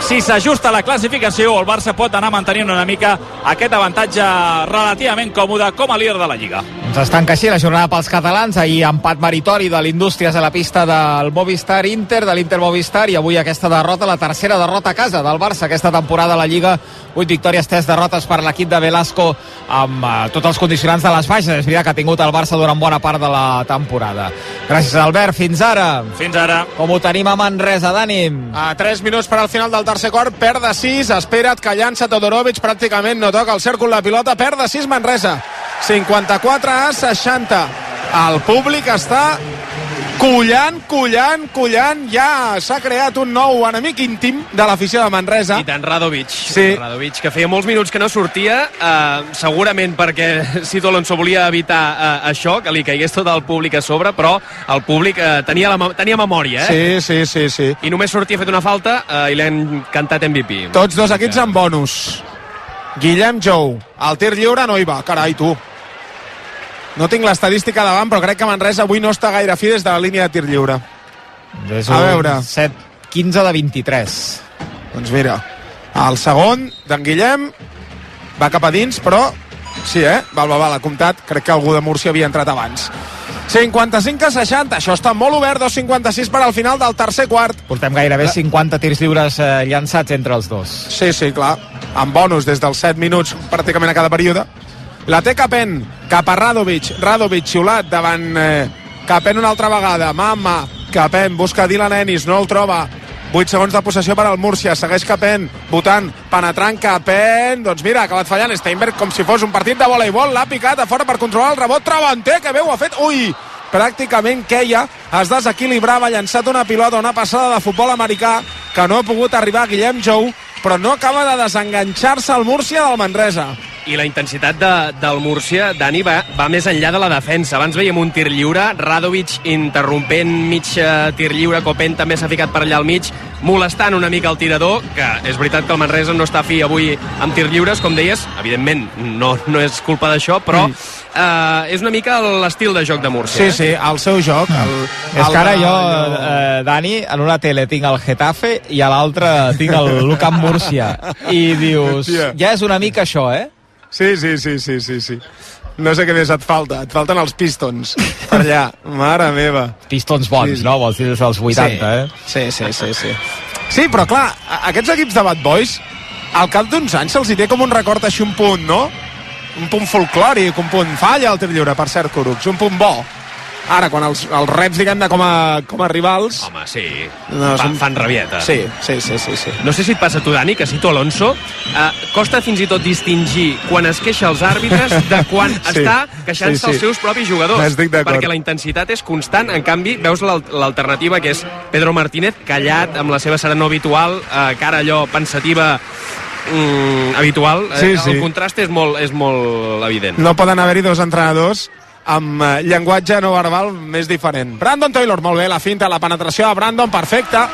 si s'ajusta la classificació el Barça pot anar mantenint una mica aquest avantatge relativament còmode com a líder de la Lliga. Ens es tanca així la jornada pels catalans. Ahir empat meritori de l'Indústries a la pista del Movistar Inter, de l'Inter Movistar, i avui aquesta derrota, la tercera derrota a casa del Barça aquesta temporada a la Lliga. 8 victòries, 3 derrotes per l'equip de Velasco amb uh, tots els condicionants de les baixes. És veritat que ha tingut el Barça durant bona part de la temporada. Gràcies, Albert. Fins ara. Fins ara. Com ho tenim a Manresa, Dani? A 3 minuts per al final del tercer quart, perd de 6, espera't que llança Todorovic, pràcticament no toca el cèrcol la pilota, perd de 6 Manresa. 54 a 60. El públic està collant, collant, collant. Ja s'ha creat un nou enemic íntim de l'afició de Manresa. I tant, Radovic. Sí. Radovic, que feia molts minuts que no sortia, eh, segurament perquè Sito Alonso volia evitar eh, això, que li caigués tot el públic a sobre, però el públic eh, tenia, la, tenia memòria, eh? Sí, sí, sí, sí. I només sortia fet una falta eh, i l'han cantat MVP. Tots dos equips amb bonus. Guillem Jou, el tir lliure no hi va, carai, tu. No tinc l'estadística davant, però crec que Manresa avui no està gaire fi des de la línia de tir lliure. És A veure. 7, 15 de 23. Doncs mira, el segon d'en Guillem va cap a dins, però sí, eh? Val, val, val, ha comptat. Crec que algú de Múrcia havia entrat abans. 55 a 60, això està molt obert, 2.56 per al final del tercer quart. Portem gairebé 50 tirs lliures eh, llançats entre els dos. Sí, sí, clar. Amb bonus des dels 7 minuts pràcticament a cada període. La té Capen, cap a Radovic. Radovic xiulat davant eh, Capen una altra vegada. Mama, Capen busca Dylan Ennis, no el troba. 8 segons de possessió per al Múrcia, segueix Capen, votant, penetrant Capen, doncs mira, ha acabat fallant Steinberg com si fos un partit de voleibol, l'ha picat a fora per controlar el rebot, Travanter, que bé ho ha fet, ui, pràcticament queia, es desequilibrava, ha llançat una pilota, una passada de futbol americà que no ha pogut arribar Guillem Jou, però no acaba de desenganxar-se el Múrcia del Manresa. I la intensitat de, del Múrcia, Dani, va, va més enllà de la defensa. Abans veiem un tir lliure, Radovic interrompent mig eh, tir lliure, Copen també s'ha ficat per allà al mig, molestant una mica el tirador, que és veritat que el Manresa no està fi avui amb tir lliures, com deies, evidentment no, no és culpa d'això, però mm. eh, és una mica l'estil de joc de Múrcia. Sí, sí, el seu joc. El, És que ara jo, eh, Dani, en una tele tinc el Getafe i a l'altra tinc el Lucan Múrcia. I dius, Hòstia. ja és una mica això, eh? Sí, sí, sí, sí, sí, sí. No sé què més et falta. Et falten els pistons. Per allà. Mare meva. Pistons bons, Sí. no? Vols dir des dels 80, eh? Sí, sí, sí, sí. Sí, però clar, aquests equips de Bad Boys, al cap d'uns anys se'ls hi té com un record així un punt, no? Un punt folclòric, un punt falla al tir lliure, per cert, Curucs, un punt bo. Ara, quan els, els reps, diguem-ne, com, a, com a rivals... Home, sí. No, fan, són- fan rabieta. Sí, sí, sí, sí, sí. No sé si et passa a tu, Dani, que si tu, Alonso, eh, costa fins i tot distingir quan es queixa els àrbitres de quan Sí. està queixant-se Sí, sí. els seus propis jugadors. Perquè la intensitat és constant. En canvi, veus l'al- l'alternativa, que és Pedro Martínez, callat, amb la seva serenor habitual, eh, cara allò pensativa mm, habitual. Eh, Sí, sí. El contrast és molt, és molt evident. No poden haver-hi dos entrenadors amb eh, llenguatge no verbal més diferent. Brandon Taylor, molt bé, la finta, la penetració de Brandon, perfecta.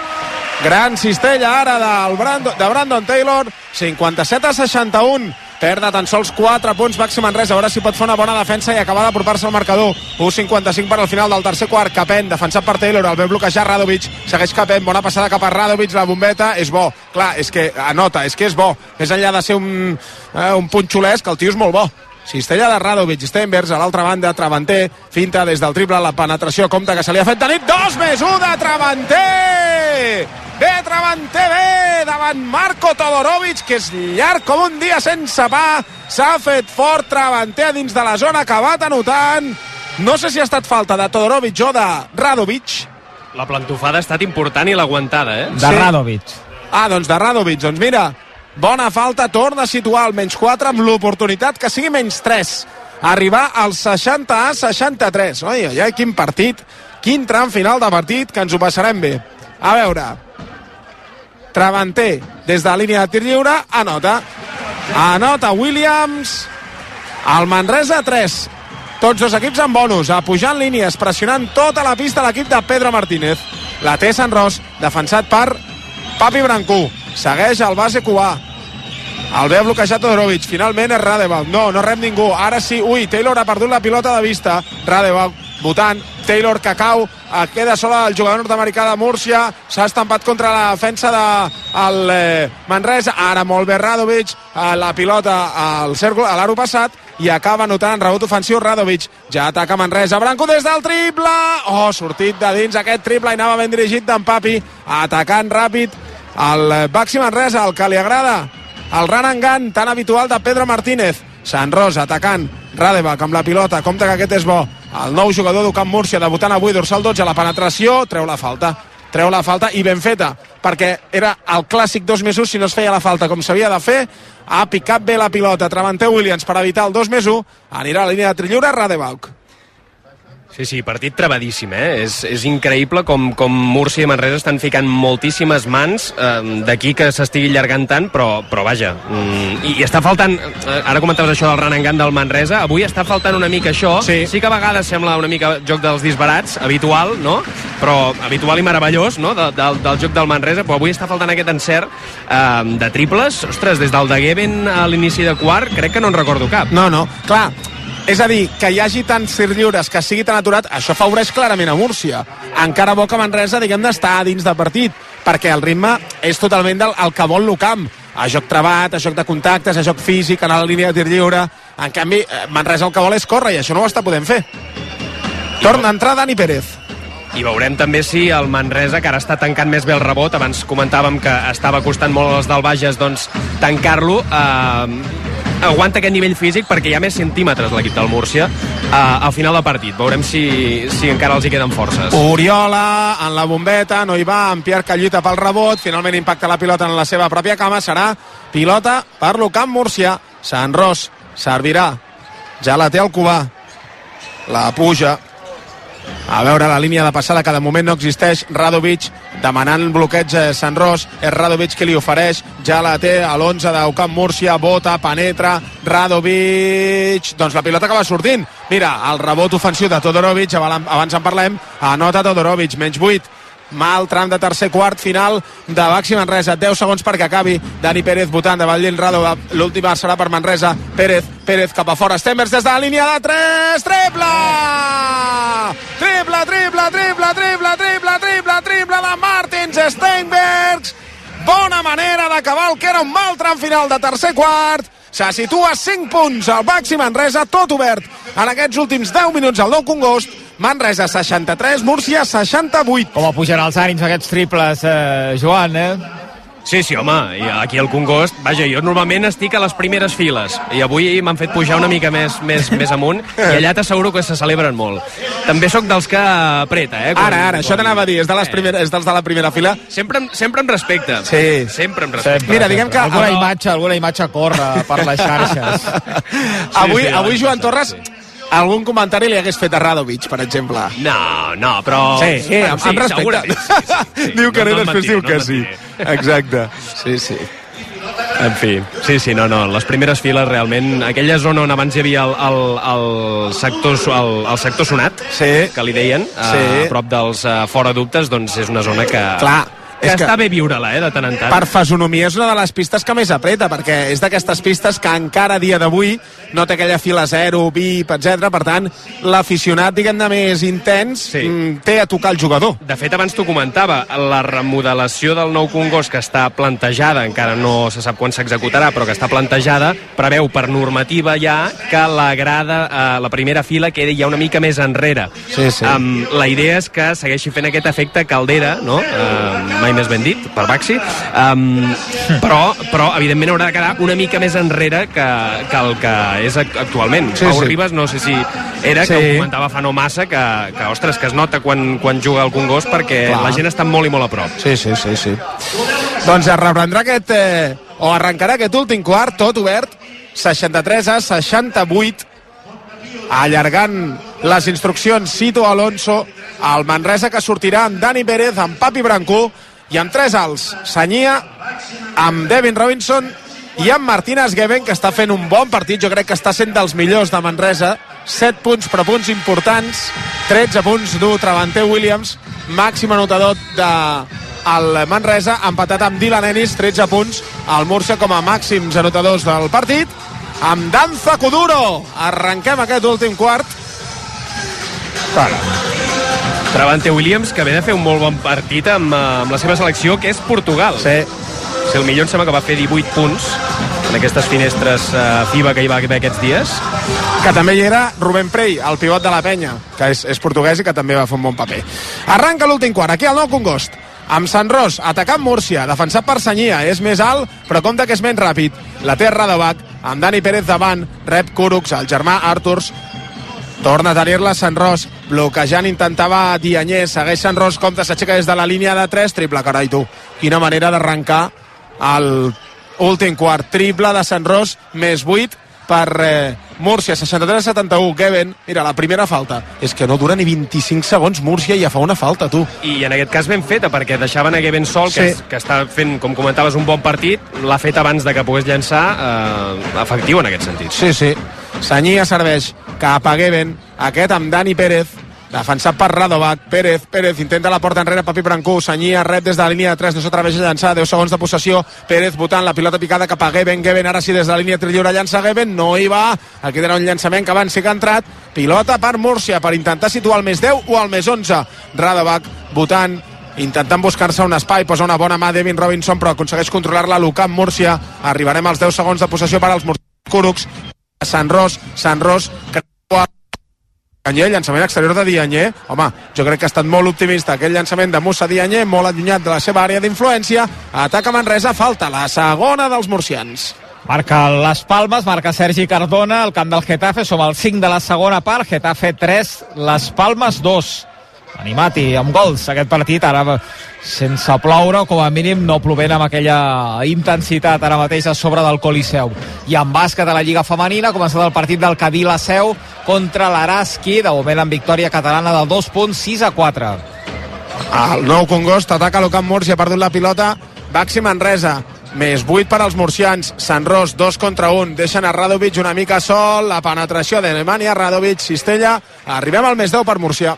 Gran cistella ara del Brandon, de Brandon Taylor, 57 a 61. Perd de tan sols 4 punts màxim en res. A veure si pot fer una bona defensa i acabar d'apropar-se al marcador. 1'55 per al final del tercer quart. Capent, defensat per Taylor, el ve bloquejar Radovic. Segueix Capent, bona passada cap a Radovic, la bombeta, és bo. Clar, és que anota, és que és bo. Més enllà de ser un, eh, un punxolesc, el tio és molt bo. Cistella de Radovic, Stenbergs a l'altra banda, Travanter, finta des del triple, la penetració, compte que se li ha fet de nit, 2 més 1 de Travanter! Bé, Travanter, bé, davant Marco Todorovic, que és llarg com un dia sense pa, s'ha fet fort Travanter a dins de la zona, acabat anotant, no sé si ha estat falta de Todorovic o de Radovic, La plantofada ha estat important i l'aguantada, eh? De Radovic. Ah, doncs de Radovic. Doncs mira, bona falta, torna a situar el menys 4 amb l'oportunitat que sigui menys 3. Arribar al 60 a 63. Oi, oi, quin partit, quin tram final de partit que ens ho passarem bé. A veure, Travanter, des de la línia de tir lliure, anota. Anota Williams, el Manresa 3. Tots dos equips amb bonus, a pujant línies, pressionant tota la pista l'equip de Pedro Martínez. La té Sant Ros, defensat per Papi Brancú. Segueix el base cubà. El ve bloquejat Todorovic. Finalment és Radeval. No, no rep ningú. Ara sí. Ui, Taylor ha perdut la pilota de vista. Radeval votant. Taylor que cau. Eh, Queda sola el jugador nord-americà de Múrcia. S'ha estampat contra la defensa de el, eh, Manresa. Ara molt bé Radovic. Eh, la pilota al cèrcol, a l'aro passat i acaba anotant en rebot ofensiu Radovic. Ja ataca Manresa. Branco des del triple. Oh, sortit de dins aquest triple i anava ben dirigit d'en Papi. Atacant ràpid el Baxi Manresa, el que li agrada el run and gun tan habitual de Pedro Martínez. Sant Rosa atacant, Radevac amb la pilota, compte que aquest és bo. El nou jugador d'Ucamp Múrcia debutant avui, dorsal 12, la penetració, treu la falta. Treu la falta i ben feta, perquè era el clàssic 2 més 1 si no es feia la falta com s'havia de fer. Ha picat bé la pilota, Travanter Williams per evitar el 2 més 1. Anirà a la línia de trillura, Radevac. Sí, sí, partit trebadíssim, eh? És, és increïble com, com Múrcia i Manresa estan ficant moltíssimes mans eh, d'aquí que s'estigui allargant tant, però, però vaja, mm, i, i està faltant, eh, ara comentaves això del gun del Manresa, avui està faltant una mica això, sí. sí que a vegades sembla una mica joc dels disbarats, habitual, no? Però habitual i meravellós, no?, de, del, del joc del Manresa, però avui està faltant aquest encert eh, de triples, ostres, des del de Geben a l'inici de quart, crec que no en recordo cap. No, no, clar, és a dir, que hi hagi tants tir lliures, que sigui tan aturat, això afavoreix clarament a Múrcia. Encara bo que Manresa, diguem d'estar dins de partit, perquè el ritme és totalment del, el que vol l'Ucamp. A joc trebat, a joc de contactes, a joc físic, a la línia de tir lliure... En canvi, eh, Manresa el que vol és córrer, i això no ho està podent fer. Torna a entrar Dani Pérez. I veurem també si el Manresa, que ara està tancant més bé el rebot, abans comentàvem que estava costant molt als del Bages, doncs tancar-lo, eh, aguanta aquest nivell físic perquè hi ha més centímetres l'equip del Múrcia eh, al final del partit. Veurem si, si encara els hi queden forces. Oriola en la bombeta, no hi va, en Pierre que lluita pel rebot, finalment impacta la pilota en la seva pròpia cama, serà pilota per l'Ucamp Múrcia. Sant Ros servirà, ja la té el Cubà, la puja, A veure la línia de passada que de moment no existeix. Radovic demanant bloqueig a Sant Ros. És Radovic qui li ofereix. Ja la té a l'11 d'Eucamp Múrcia. Bota, penetra. Radovic. Doncs la pilota que va sortint. Mira, el rebot ofensiu de Todorovic. Abans en parlem. Anota Todorovic. Menys 8 mal tram de tercer quart final de Baxi Manresa 10 segons perquè acabi Dani Pérez votant de Vallell Rado l'última serà per Manresa Pérez, Pérez cap a fora Stembers des de la línia de 3 triple triple, triple, triple, triple, triple, triple, triple de Martins Steinbergs bona manera d'acabar el que era un mal tram final de tercer quart se situa 5 punts al Baxi Manresa, tot obert en aquests últims 10 minuts al Nou Congost. Manresa 63, Múrcia 68. Com pugen els ànims aquests triples, eh, Joan, eh? Sí, sí, home, i aquí al Congost, vaja, jo normalment estic a les primeres files i avui m'han fet pujar una mica més, més, més amunt i allà t'asseguro que se celebren molt. També sóc dels que apreta, eh? Quan, ara, ara, quan... això t'anava a dir, és, de les primeres, és dels de la primera fila. Sempre, sempre amb respecte. Sí. Sempre amb respecte. Sempre, Mira, diguem que... Alguna imatge, alguna imatge corre per les xarxes. sí, avui, sí, avui Joan Torres algun comentari li hagués fet a Radovic, per exemple. No, no, però... Sí, sí, amb, amb respecte. Sí, sí, sí. diu que no, no després diu no que sí. Exacte. Sí, sí. En fi, sí, sí, no, no, les primeres files realment, aquella zona on abans hi havia el, el, el, sector, el, el sector sonat, sí. que li deien, sí. a prop dels uh, fora dubtes, doncs és una zona que... Clar, que, és que està bé viure-la, eh, de tant en tant. Per fesonomia és una de les pistes que més apreta, perquè és d'aquestes pistes que encara a dia d'avui no té aquella fila 0, VIP, etc. Per tant, l'aficionat, diguem-ne, més intens Sí. mm, té a tocar el jugador. De fet, abans t'ho comentava, la remodelació del nou Congost que està plantejada, encara no se sap quan s'executarà, però que està plantejada, preveu per normativa ja que la grada, eh, la primera fila quedi ja una mica més enrere. Sí, sí. Um, la idea és que segueixi fent aquest efecte caldera, no? Uh, mai més ben dit, per Baxi, um, però, però evidentment haurà de quedar una mica més enrere que, que el que és ac- actualment. Sí, Pau sí. Ribas, no sé si era, Sí. que ho comentava fa no massa, que, que ostres, que es nota quan, quan juga al Congost perquè Clar. la gent està molt i molt a prop. Sí, sí, sí, sí. Doncs es reprendrà aquest, eh, o arrencarà aquest últim quart, tot obert, 63 a 68, allargant les instruccions Cito Alonso, el Manresa que sortirà amb Dani Pérez, amb Papi Brancú i amb tres alts, Senyia, amb Devin Robinson i amb Martínez Geben, que està fent un bon partit, jo crec que està sent dels millors de Manresa, 7 punts, però punts importants, 13 punts du Travanter Williams, màxim anotador de el Manresa, empatat amb Dylan Ennis, 13 punts, el Múrcia com a màxims anotadors del partit, amb Danza Kuduro. Arrenquem aquest últim quart. Travante Williams, que ve de fer un molt bon partit amb, eh, amb la seva selecció, que és Portugal. Sí. Si el millor em sembla que va fer 18 punts en aquestes finestres uh, FIBA que hi va haver aquests dies. que també hi era Rubén Prey, el pivot de la penya, que és, és portuguès i que també va fer un bon paper. Arranca l'últim quart, aquí al Nou Congost, amb Sant Ros, atacant Múrcia, defensat per Senyia, és més alt, però compta que és menys ràpid. La té Radovac, amb Dani Pérez davant, rep Curucs, el germà Arturs, torna a tenir-la Sant Ros, bloquejant intentava Dianyé, segueix Sant Ros, compta, s'aixeca des de la línia de 3, triple, carai tu. Quina manera d'arrencar el últim quart, triple de Sant Ros, més 8 per eh, Múrcia, 63-71, Kevin, mira, la primera falta, és que no dura ni 25 segons Múrcia i ja fa una falta, tu. I en aquest cas ben feta, perquè deixaven a Geben Sol, que, Sí. sí. que està fent, com comentaves, un bon partit, l'ha fet abans de que pogués llançar, eh, efectiu en aquest sentit. Sí, sí. Senyia serveix cap a Geben, aquest amb Dani Pérez, defensat per Radovac, Pérez, Pérez intenta la porta enrere, Papi Brancú, Senyia rep des de la línia de 3, no s'atreveix a llançar, 10 segons de possessió, Pérez votant la pilota picada cap a Geben, Geben ara sí des de la línia de lliure llança Geben, no hi va, aquí era un llançament que abans sí que ha entrat, pilota per Múrcia per intentar situar el més 10 o el més 11, Radovac votant intentant buscar-se un espai, posa una bona mà Devin Robinson, però aconsegueix controlar-la Lucam Múrcia, arribarem als 10 segons de possessió per als Curucs, Sant Ros, Sant Ros, creu Dianyé, llançament exterior de Dianyé. Home, jo crec que ha estat molt optimista aquest llançament de Musa Dianyé, molt allunyat de la seva àrea d'influència. Ataca Manresa, falta la segona dels murcians. Marca les Palmes, marca Sergi Cardona, al camp del Getafe, som al 5 de la segona part, Getafe 3, les Palmes 2. Animat i amb gols aquest partit, ara sense ploure, o com a mínim no plovent amb aquella intensitat ara mateix a sobre del Coliseu. I en bàsquet a la Lliga Femenina, ha començat el partit del Cadí la Seu contra l'Araski, de moment en victòria catalana del 2 punts, 6 a 4. El nou Congost ataca l'Ocamp Múrcia, ha perdut la pilota. Baxi Manresa, més 8 per als murcians. Sant Ros, 2 contra 1. Deixen a Radovic una mica sol. La penetració d'Alemanya, Radovic, Cistella. Arribem al més 10 per Murcia.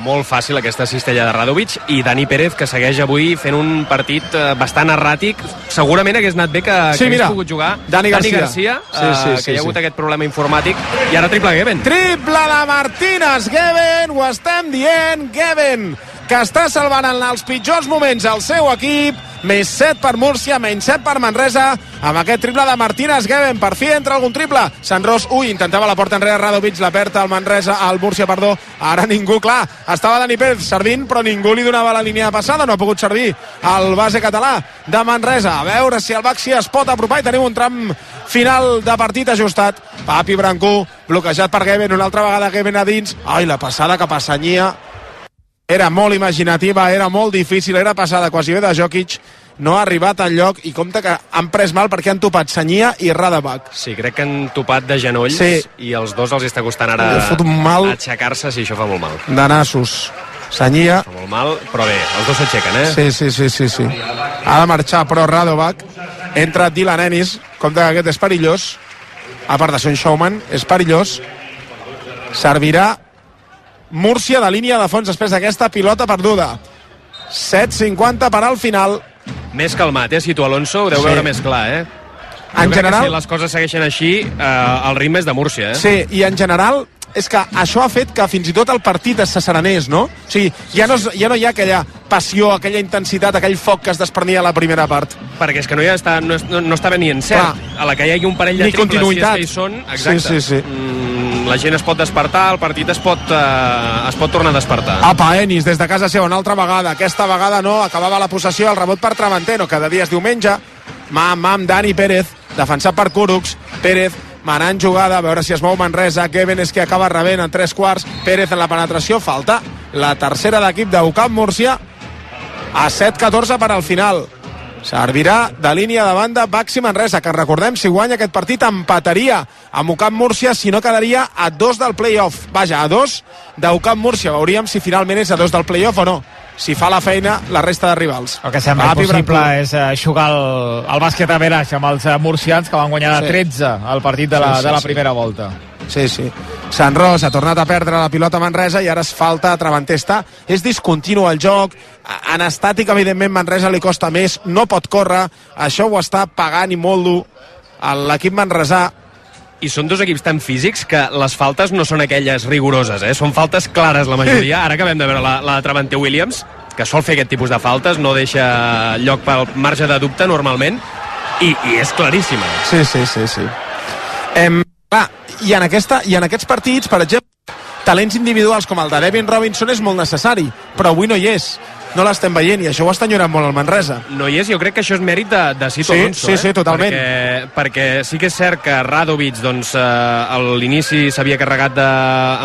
Molt fàcil aquesta cistella de Radovic i Dani Pérez que segueix avui fent un partit eh, bastant erràtic segurament hagués anat bé que, Sí, que mira, pogut jugar Dani Garcia. Garcia Sí, sí, eh, sí, que hi ha sí. hagut aquest problema informàtic i ara triple Geben Triple de Martínez Geben, ho estem dient, Geben, que està salvant en els pitjors moments el seu equip, més 7 per Múrcia, menys 7 per Manresa, amb aquest triple de Martínez Geben, per fi entra algun triple, Sant Ros, ui, intentava la porta enrere Radovic, la perd al Manresa, al Múrcia, perdó, ara ningú, clar, estava Dani Pérez servint, però ningú li donava la línia de passada, no ha pogut servir el base català de Manresa, a veure si el Baxi es pot apropar i tenim un tram final de partit ajustat, Papi Brancú, bloquejat per Geben, una altra vegada Geben a dins, ai, la passada que passanyia, era molt imaginativa, era molt difícil, era passada quasi bé de Jokic, no ha arribat al lloc i compte que han pres mal perquè han topat Senyia i Radabach. Sí, crec que han topat de genolls Sí. i els dos els està costant ara mal. aixecar-se, sí, això fa molt mal. De nassos. Senyia, Fa molt mal, però bé, els dos s'aixequen, eh? sí, sí, sí, sí, sí. Ha de marxar, però Radobach. Entra Dylan Ennis, compte que aquest és perillós. A part de ser un showman, és perillós. Servirà Múrcia de línia de fons després d'aquesta pilota perduda. 7.50 per al final. Més calmat, eh? Si tu, Alonso, ho deu Sí. veure més clar, eh? En general- si les coses segueixen així, eh, el ritme és de Múrcia, eh? Sí, i en general és que això ha fet que fins i tot el partit es serenés, no? O sigui, ja no, ja no hi ha aquella passió, aquella intensitat, aquell foc que es desprenia a la primera part. Perquè és que no, hi està, no, és- no, no estava ni en cert. Clar. A la que hi hagi un parell de Ni triples, continuïtat. si és que hi són, exacte. Sí, sí, sí. Mm, la gent es pot despertar, el partit es pot, eh, es pot tornar a despertar. Apa, Enis, des de casa seva, una altra vegada. Aquesta vegada no, acabava la possessió, el rebot per Traventeno, cada dia és diumenge. Mam, mam, Dani Pérez, defensat per Curucs. Pérez manant jugada, a veure si es mou Manresa. Kevin és que acaba rebent en tres quarts. Pérez en la penetració, falta la tercera d'equip d'Ucamp Múrcia a 7-14 per al final. Servirà de línia de banda Baxi Manresa, que recordem, si guanya aquest partit empataria amb Ucamp Múrcia, si no quedaria a dos del playoff. Vaja, a dos d'Ucamp Múrcia. Veuríem si finalment és a dos del playoff o no. Si fa la feina la resta de rivals. El que sembla Papi impossible Brancú. és eh, jugar el, el bàsquet a veraix amb els eh, murcians que van guanyar Sí. de 13 al partit de la, Sí, sí, de la sí. primera volta. Sí, sí. Sant Ros ha tornat a perdre la pilota a Manresa i ara es falta a Travanter. Està, és discontinu el joc, en estàtic, evidentment, Manresa li costa més, no pot córrer, això ho està pagant i molt dur l'equip manresà. I són dos equips tan físics que les faltes no són aquelles rigoroses, eh? Són faltes clares la majoria. Ara acabem de veure la, la de Travante Williams, que sol fer aquest tipus de faltes, no deixa lloc pel marge de dubte normalment, i, i és claríssima. Sí, sí, sí, sí. Em, clar, i en, aquesta, i en aquests partits, per exemple, talents individuals com el de Devin Robinson és molt necessari, però avui no hi és. No l'estem veient i això ho està enyorant molt el Manresa. No hi és, jo crec que això és mèrit de, de Cito Sí, Alonso, sí, eh? sí, totalment. Perquè, perquè sí que és cert que Radovic, doncs, eh, a l'inici s'havia carregat de,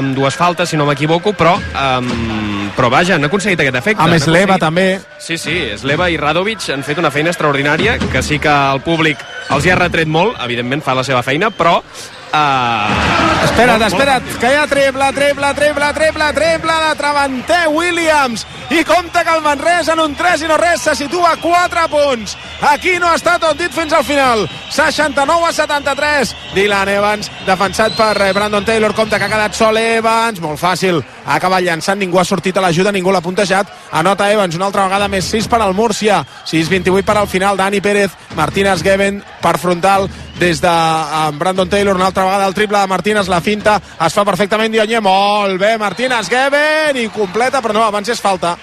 amb dues faltes, si no m'equivoco, però, um, però vaja, han aconseguit aquest efecte. A Han més, l'Eva aconseguit- també. Sí, sí, Sleva i Radovic han fet una feina extraordinària, que sí que el públic els hi ha retret molt, evidentment fa la seva feina, però... Uh, Espera't, espera't, que hi ha triple, triple, triple, triple, triple de Travanter Williams. I compta que el Manresa en un 3 i no res se situa a 4 punts. Aquí no està tot dit fins al final. 69 a 73. Dylan Evans, defensat per eh, Brandon Taylor, compta que ha quedat sol Evans. Molt fàcil. Ha acabat llançant, ningú ha sortit a l'ajuda, ningú l'ha puntejat. Anota Evans, una altra vegada més 6 per al Múrcia. 6-28 per al final. Dani Pérez, Martínez Geben per frontal des de Brandon Taylor, una altra vegada el triple de Martínez, la finta, es fa perfectament Dionyer, molt bé, Martínez Geben, i completa, però no, abans és falta,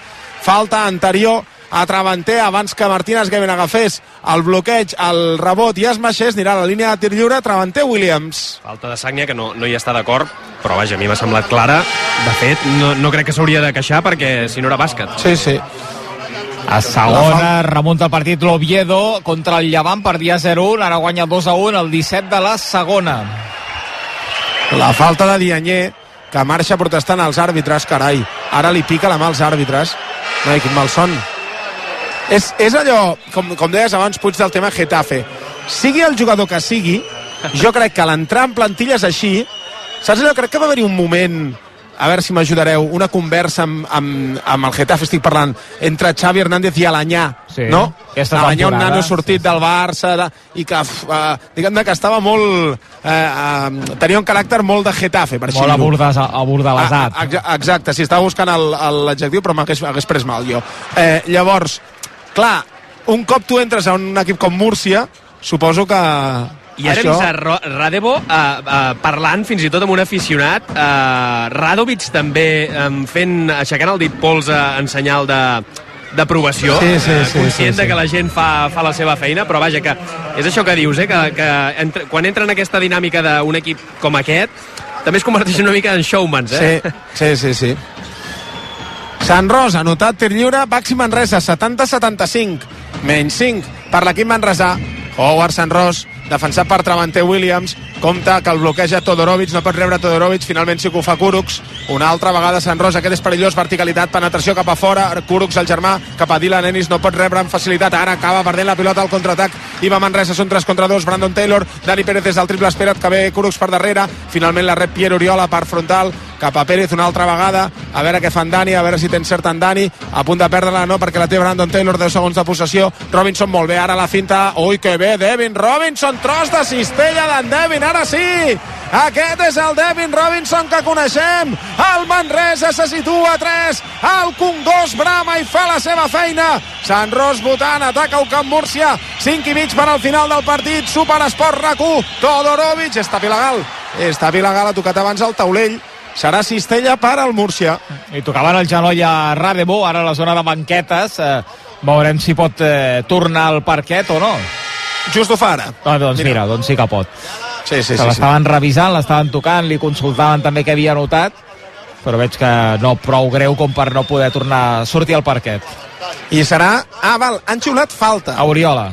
falta anterior a Travanter, abans que Martínez Geben agafés el bloqueig, el rebot i es maixés, anirà a la línia de tir lliure, Travanter Williams. Falta de Sagnia, que no, no hi està d'acord, però vaja, a mi m'ha semblat clara. De fet, no, no crec que s'hauria de queixar perquè si no era bàsquet. Sí, sí. A segona remunta el partit l'Oviedo contra el Llevant per dia 0-1, ara guanya 2-1 el 17 de la segona. La falta de Dianyer, que marxa protestant als àrbitres, carai. Ara li pica la mà als àrbitres. Ai, quin malson. És, és allò, com, com deies abans, Puig, del tema Getafe. Sigui el jugador que sigui, jo crec que l'entrar en plantilles així Saps allò? Crec que va haver-hi un moment a veure si m'ajudareu, una conversa amb, amb, amb el Getafe, estic parlant, entre Xavi Hernández i Alanyà, Sí, no? Alanyà, un nano sortit del Barça, de, i que, uh, diguem-ne que estava molt... Eh, uh, tenia un caràcter molt de Getafe, per així Molt abordes- abordalesat. Ah, exa- Exacte, sí, estava buscant l'adjectiu, però m'hagués hagués pres mal jo. Eh, llavors, clar, un cop tu entres a un equip com Múrcia, suposo que... I ara això... hem vist Radebo uh, uh, parlant fins i tot amb un aficionat, uh, Radovic també um, fent, aixecant el dit pols uh, en senyal de d'aprovació, Sí, sí, eh, sí, conscient sí, sí. que la gent fa, fa la seva feina, però vaja, que és això que dius, eh, que, que entre, quan entra en aquesta dinàmica d'un equip com aquest, també es converteix una mica en showmans, eh? Sí, sí, sí, sí. Sant Ros, anotat tir lliure, Baxi Manresa, 70-75, menys 5 per l'equip Manresà. Howard Sant Ros, defensat per Travanter Williams, compta que el bloqueja Todorovic, no pot rebre Todorovic, finalment sí que ho fa Kuruks. Una altra vegada Sant Ros, aquest és perillós, verticalitat, penetració cap a fora, Kuruks el germà, cap a Dylan Ennis, no pot rebre amb facilitat, ara acaba perdent la pilota al contraatac, i va Manresa, són 3 contra 2, Brandon Taylor, Dani Pérez des del triple, espera't que ve Kuruks per darrere, finalment la rep Pierre Oriola per frontal, cap a Pérez una altra vegada, a veure què fan Dani, a veure si té encert en Dani, a punt de perdre-la, no, perquè la té Brandon Taylor, 10 segons de possessió, Robinson molt bé, ara la finta, ui que bé, Devin Robinson, tros de cistella d'en Devin, ara sí, aquest és el Devin Robinson que coneixem, el Manresa se situa a 3, el Congost brama i fa la seva feina, Sant Ros votant, ataca el Camp Múrcia, 5 i mig per al final del partit, Superesport RAC1, Todorovic, il·legal, és tap il·legal, ha tocat abans el taulell, serà cistella per al Múrcia. I tocaven el genoll a Radebo, ara a la zona de banquetes. Eh, veurem si pot eh, tornar al parquet o no. Just ho fa ara. No, doncs mira, mira doncs sí que pot. Sí, sí, que sí, sí. l'estaven revisant, l'estaven tocant, li consultaven també què havia notat, però veig que no prou greu com per no poder tornar a sortir al parquet. I serà... Ah, val, han xiulat falta. A Oriola.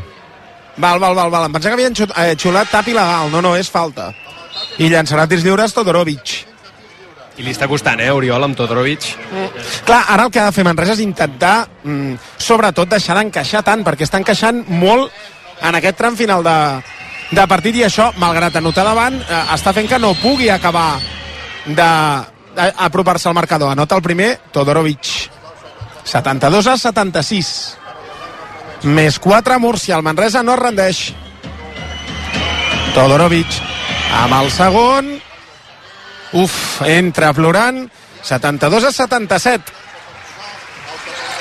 Val, val, val, val. Em pensava que havien eh, xiulat tap il·legal. No, no, és falta. I llançarà tirs lliures Todorovic. I li està costant, eh, Oriol, amb Todorovic. Clar, ara el que ha de fer Manresa és intentar, mm, sobretot, deixar d'encaixar tant, perquè està encaixant molt en aquest tram final de, de partit i això, malgrat anotar davant, eh, està fent que no pugui acabar d'apropar-se al marcador. Anota el primer, Todorovic. 72 a 76. Més 4 Múrcia. El Manresa no rendeix. Todorovic amb el segon. Uf, entra plorant. 72 a 77.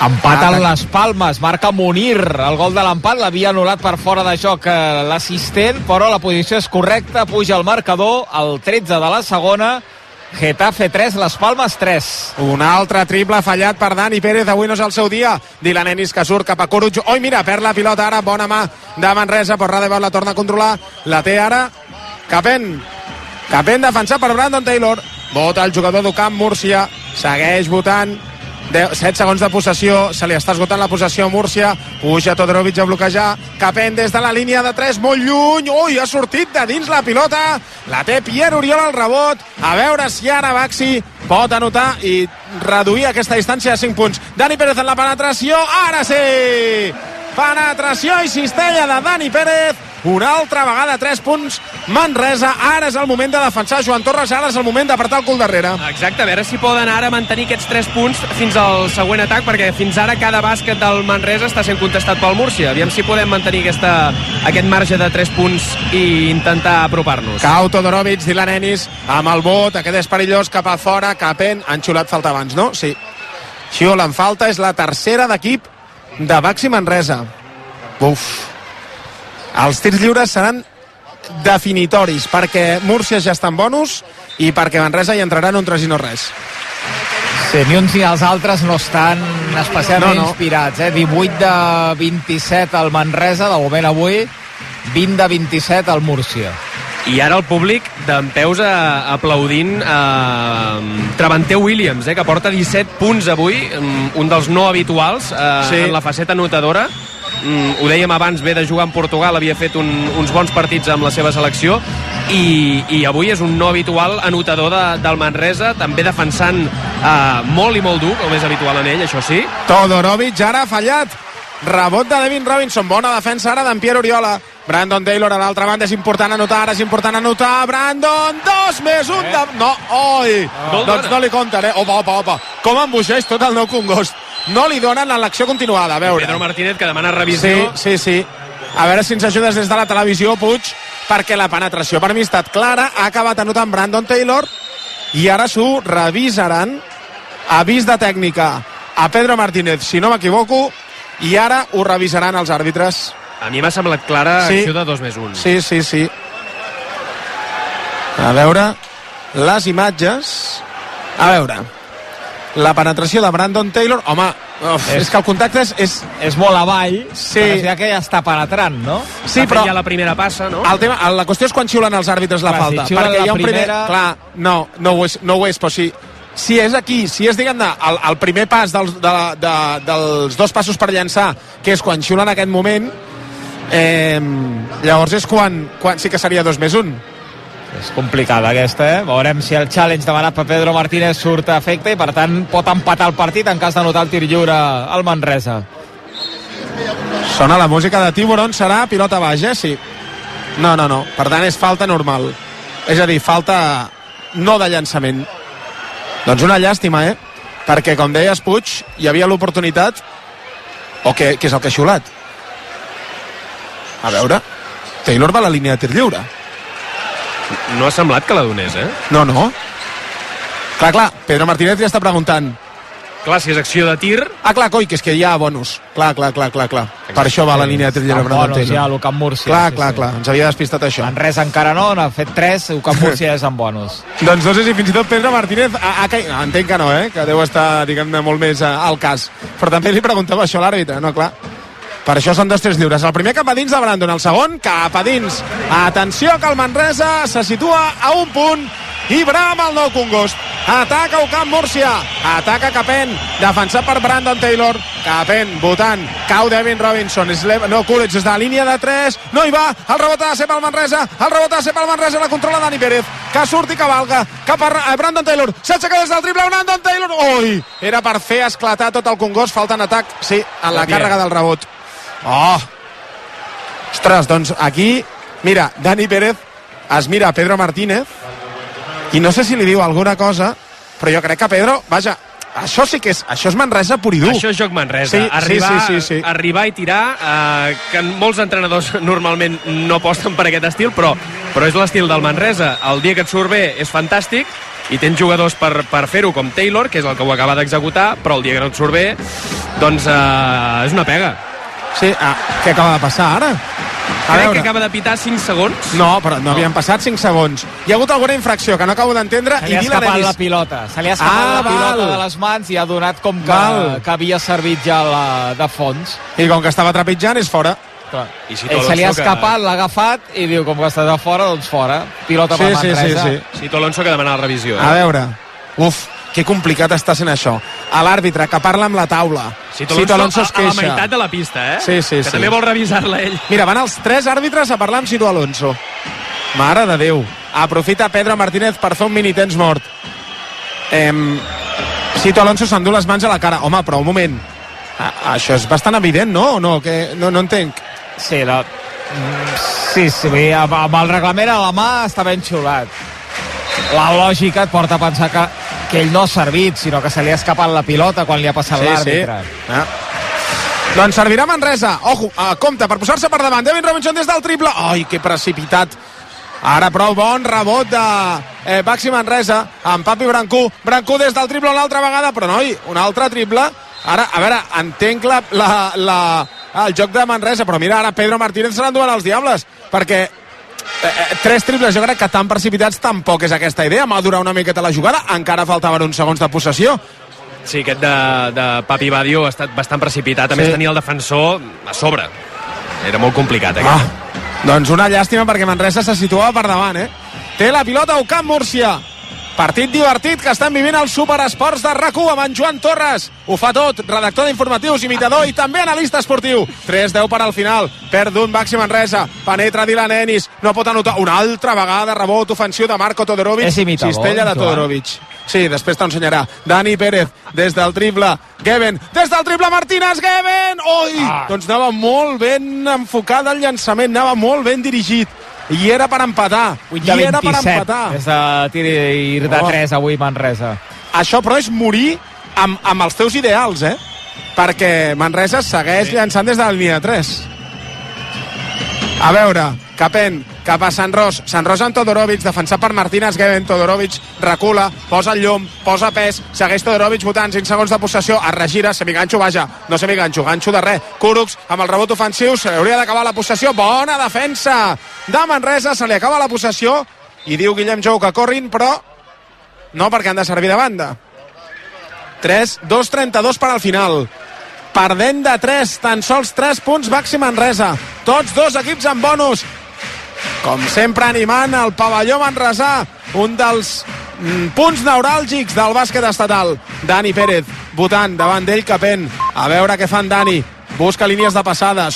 Empat en les Palmes, marca Munir. El gol de l'empat l'havia anul·lat per fora de joc eh, l'assistent, però la posició és correcta, puja el marcador, el 13 de la segona, Getafe 3, les Palmes 3. Un altre triple fallat per Dani Pérez, avui no és el seu dia. Dylan Ennis que surt cap a Coruig. Oi, mira, perd la pilota ara, bona mà de Manresa, però Radebot la torna a controlar. La té ara Capent. Capent defensat per Brandon Taylor. Vota el jugador d'Ucamp, Múrcia. Segueix votant. 10, 7 segons de possessió, se li està esgotant la possessió a Múrcia, puja Todorovic a bloquejar, Capent des de la línia de 3, molt lluny, ui, ha sortit de dins la pilota, la té Pierre Oriol al rebot, a veure si ara Baxi pot anotar i reduir aquesta distància a 5 punts. Dani Pérez en la penetració, ara sí! Penetració i cistella de Dani Pérez, una altra vegada 3 punts, Manresa, ara és el moment de defensar Joan Torres, ara és el moment d'apretar el cul darrere. Exacte, a veure si poden ara mantenir aquests 3 punts fins al següent atac, perquè fins ara cada bàsquet del Manresa està sent contestat pel Múrcia. Aviam si podem mantenir aquesta, aquest marge de 3 punts i intentar apropar-nos. Cau Todorovic, Dylan Ennis, amb el vot, aquest és perillós, cap a fora, Capent, han xulat falta abans, no? Sí. Xiulen falta, és la tercera d'equip de Baxi Manresa. Uf. Els tirs lliures seran definitoris, perquè Múrcia ja està en bonus i perquè Manresa hi entraran un 3 i no res. Sí, ni uns ni els altres no estan especialment No, no. inspirats. Eh? 18 de 27 al Manresa, de moment avui, 20 de 27 al Múrcia. I ara el públic d'en peus a, aplaudint eh, Travanter Williams, eh, que porta 17 punts avui, mm, un dels no habituals eh, Sí. en la faceta anotadora. Mm, ho dèiem abans, ve de jugar en Portugal, havia fet un, uns bons partits amb la seva selecció i, i avui és un no habitual anotador de, del Manresa, també defensant eh, molt i molt dur, com és habitual en ell, això sí. Todorovic ara ha fallat. Rebot de Devin Robinson. Bona defensa ara d'en Pierre Oriola. Brandon Taylor a l'altra banda, és important anotar, ara és important anotar, Brandon, dos més un de... No, oi, el doncs no li compten, eh? Opa, opa, opa, com embuixeix tot el nou Congost. No li donen en l'acció continuada, a veure. Pedro Martínez que demana revisió. Sí, sí, sí. A veure si ens ajudes des de la televisió, Puig, perquè la penetració per mi ha estat clara, ha acabat anotant Brandon Taylor i ara s'ho revisaran. Avís de tècnica a Pedro Martínez, si no m'equivoco, i ara ho revisaran els àrbitres. A mi m'ha semblat clara Sí. acció de 2 més 1. Sí, sí, sí. A veure, les imatges... A veure, la penetració de Brandon Taylor... Home, uf, és, és que el contacte és... És, és molt avall, sí. però ja que ja està penetrant, no? Sí, però ja la primera passa, no? el tema, la qüestió és quan xiulen els àrbitres la Clar, si falta. xiulen perquè la hi ha un primer... primera- Clar, no, no ho és, no ho és però si, si és aquí, si és, diguem-ne, el, el primer pas dels, de, de, dels dos passos per llançar, que és quan xiulen en aquest moment, eh, llavors és quan, quan sí que seria dos més un. És complicada aquesta, eh? Veurem si el challenge demanat per Pedro Martínez surt a efecte i, per tant, pot empatar el partit en cas de notar el tir lliure al Manresa. Sona la música de Tiburon, serà pilota baix, eh? Sí. No, no, no. Per tant, és falta normal. És a dir, falta no de llançament. Doncs una llàstima, eh? Perquè, com deies, Puig, hi havia l'oportunitat o què, què és el que ha xiulat? A veure, Taylor va a la línia de tir lliure. No ha semblat que la donés, eh? No, no. Clar, clar, Pedro Martínez ja està preguntant. Clar, si és acció de tir... Ah, clar, coi, que és que hi ha bonus. Clar, clar, clar, clar, clar. Per això va a la línia de tir lliure. Amb Brandon bonus Taylor. ja, l'Ucamp Múrcia. Clar, sí, clar, sí. clar, ens havia despistat això. Manresa encara no, n'ha fet 3, Ucamp Múrcia és amb bonus. Doncs no sé si fins i tot Pedro Martínez ha, ha caigut. No, entenc que no, eh? que deu estar, diguem-ne, molt més eh, al cas. Però també li preguntava això a l'àrbitre, no, clar. Per això són dos tres lliures. El primer cap a dins de Brandon, el segon cap a dins. Atenció que el Manresa se situa a un punt i brama el nou Congost. Ataca Ocamp Múrcia. Ataca Capen, defensat per Brandon Taylor. Capen, votant. Cau Devin Robinson. És l'Eva- no, Coolidge és de la línia de 3. No hi va. El rebot ha de ser pel Manresa. El rebot ha de ser pel Manresa. La controla Dani Pérez. Que surt i cavalga cap a a Brandon Taylor. S'aixeca des del triple. Brandon Taylor. Ui! Era per fer esclatar tot el Congost. Falta en atac. Sí, en la càrrega del rebot. Oh! Ostres, doncs aquí, mira, Dani Pérez es mira a Pedro Martínez i no sé si li diu alguna cosa, però jo crec que Pedro, vaja, això sí que és, això és Manresa pur i dur. Això és joc Manresa. Sí, sí, arribar, sí, sí, sí. arribar i tirar, eh, que molts entrenadors normalment no aposten per aquest estil, però, però és l'estil del Manresa. El dia que et surt bé és fantàstic, i tens jugadors per, per fer-ho, com Taylor, que és el que ho acaba d'executar, però el dia que no et surt bé, doncs eh, és una pega. Sí, ah, què acaba de passar ara? A Crec veure. que acaba de pitar 5 segons. No, però no, havien passat 5 segons. Hi ha hagut alguna infracció que no acabo d'entendre Se i li ha escapat la pilota. Se li ha escapat Ah, la pilota val. de les mans i ha donat com que, Val. que havia servit ja la, de fons. I com que estava trepitjant, és fora. Clar. I si Eh, se li ha escapat, l'ha agafat i diu, com que està de fora, doncs fora. Pilota Sí, per sí, Manresa. sí, sí. Cito Alonso que demana la revisió. Eh? A veure, uf, que complicat està sent això. A l'àrbitre, que parla amb la taula. Cito Alonso, Alonso es a, a la queixa. meitat de la pista, eh? Sí, sí, que sí. també vol revisar-la ell. Mira, van els tres àrbitres a parlar amb Cito Alonso. Mare de Déu. Aprofita Pedro Martínez per fer un mini temps mort. Em... Cito Alonso s'endú les mans a la cara. Home, però un moment. A, això és bastant evident, no? O no? Que, no, no entenc. Sí, la... Mm, Sí, sí, amb el reglament a la mà està ben xulat. La lògica et porta a pensar que, que ell no ha servit, sinó que se li ha escapat la pilota quan li ha passat l'àrbitre. Sí. Ah. Doncs servirà Manresa. Ojo, uh, compte, per posar-se per davant. Devin Robinson des del triple. Ai, que precipitat. Ara prou bon rebot de eh, Baxi Manresa amb Papi Brancú. Brancú des del triple una altra vegada, però noi, un altre triple. Ara, a veure, entenc la, la, la, el joc de Manresa, però mira, ara Pedro Martínez se l'enduen els Diables, perquè eh, eh, tres triples jo crec que tan precipitats tampoc és aquesta idea. Madurar una miqueta la jugada, encara faltaven uns segons de possessió. Sí, aquest de, de Papi Badio ha estat bastant precipitat. A Sí. més, tenia el defensor a sobre. Era molt complicat, aquest. Ah, doncs una llàstima perquè Manresa se situava per davant, eh? Té la pilota Ocamp Múrcia. Partit divertit que estan vivint els Superesports de rac amb en Joan Torres. Ho fa tot, redactor d'informatius, imitador i també analista esportiu. 3-10 per al final. Perd d'un Baxi Manresa. Penetra Dylan Ennis. No pot anotar una altra vegada rebot ofensiu de Marco Todorovic. És imitador, Cistella de. Todorovic. Sí, després t'ho ensenyarà. Dani Pérez, des del triple. Geven, des del triple Martínez, Geven! Oi! Ah. Doncs anava molt ben enfocat el llançament, anava molt ben dirigit. I era per empatar. 8 I de era per 27 empatar. és de tir de Oh. 3 avui Manresa. Això, però, és morir amb, amb els teus ideals, eh? Perquè Manresa segueix sí. llançant des de la línia 3. A veure, Capent, cap a Sant Ros. Sant Ros amb Todorovic, defensat per Martínez Geven. Todorovic recula, posa el llum, posa pes, segueix Todorovic votant 5 segons de possessió, es regira, semiganxo, vaja, no semiganxo, ganxo de res. Kurucs amb el rebot ofensiu, se hauria d'acabar la possessió. Bona defensa de Manresa, se li acaba la possessió i diu Guillem Jou que corrin, però no perquè han de servir de banda. 3, 2, 32 per al final. Perdent de 3, tan sols 3 punts Baxi Manresa. Tots dos equips amb bonus. Com sempre animant el pavelló manresà, un dels mm, punts neuràlgics del bàsquet estatal. Dani Pérez, votant davant d'ell Capent. A veure què fan Dani. Busca línies de passades.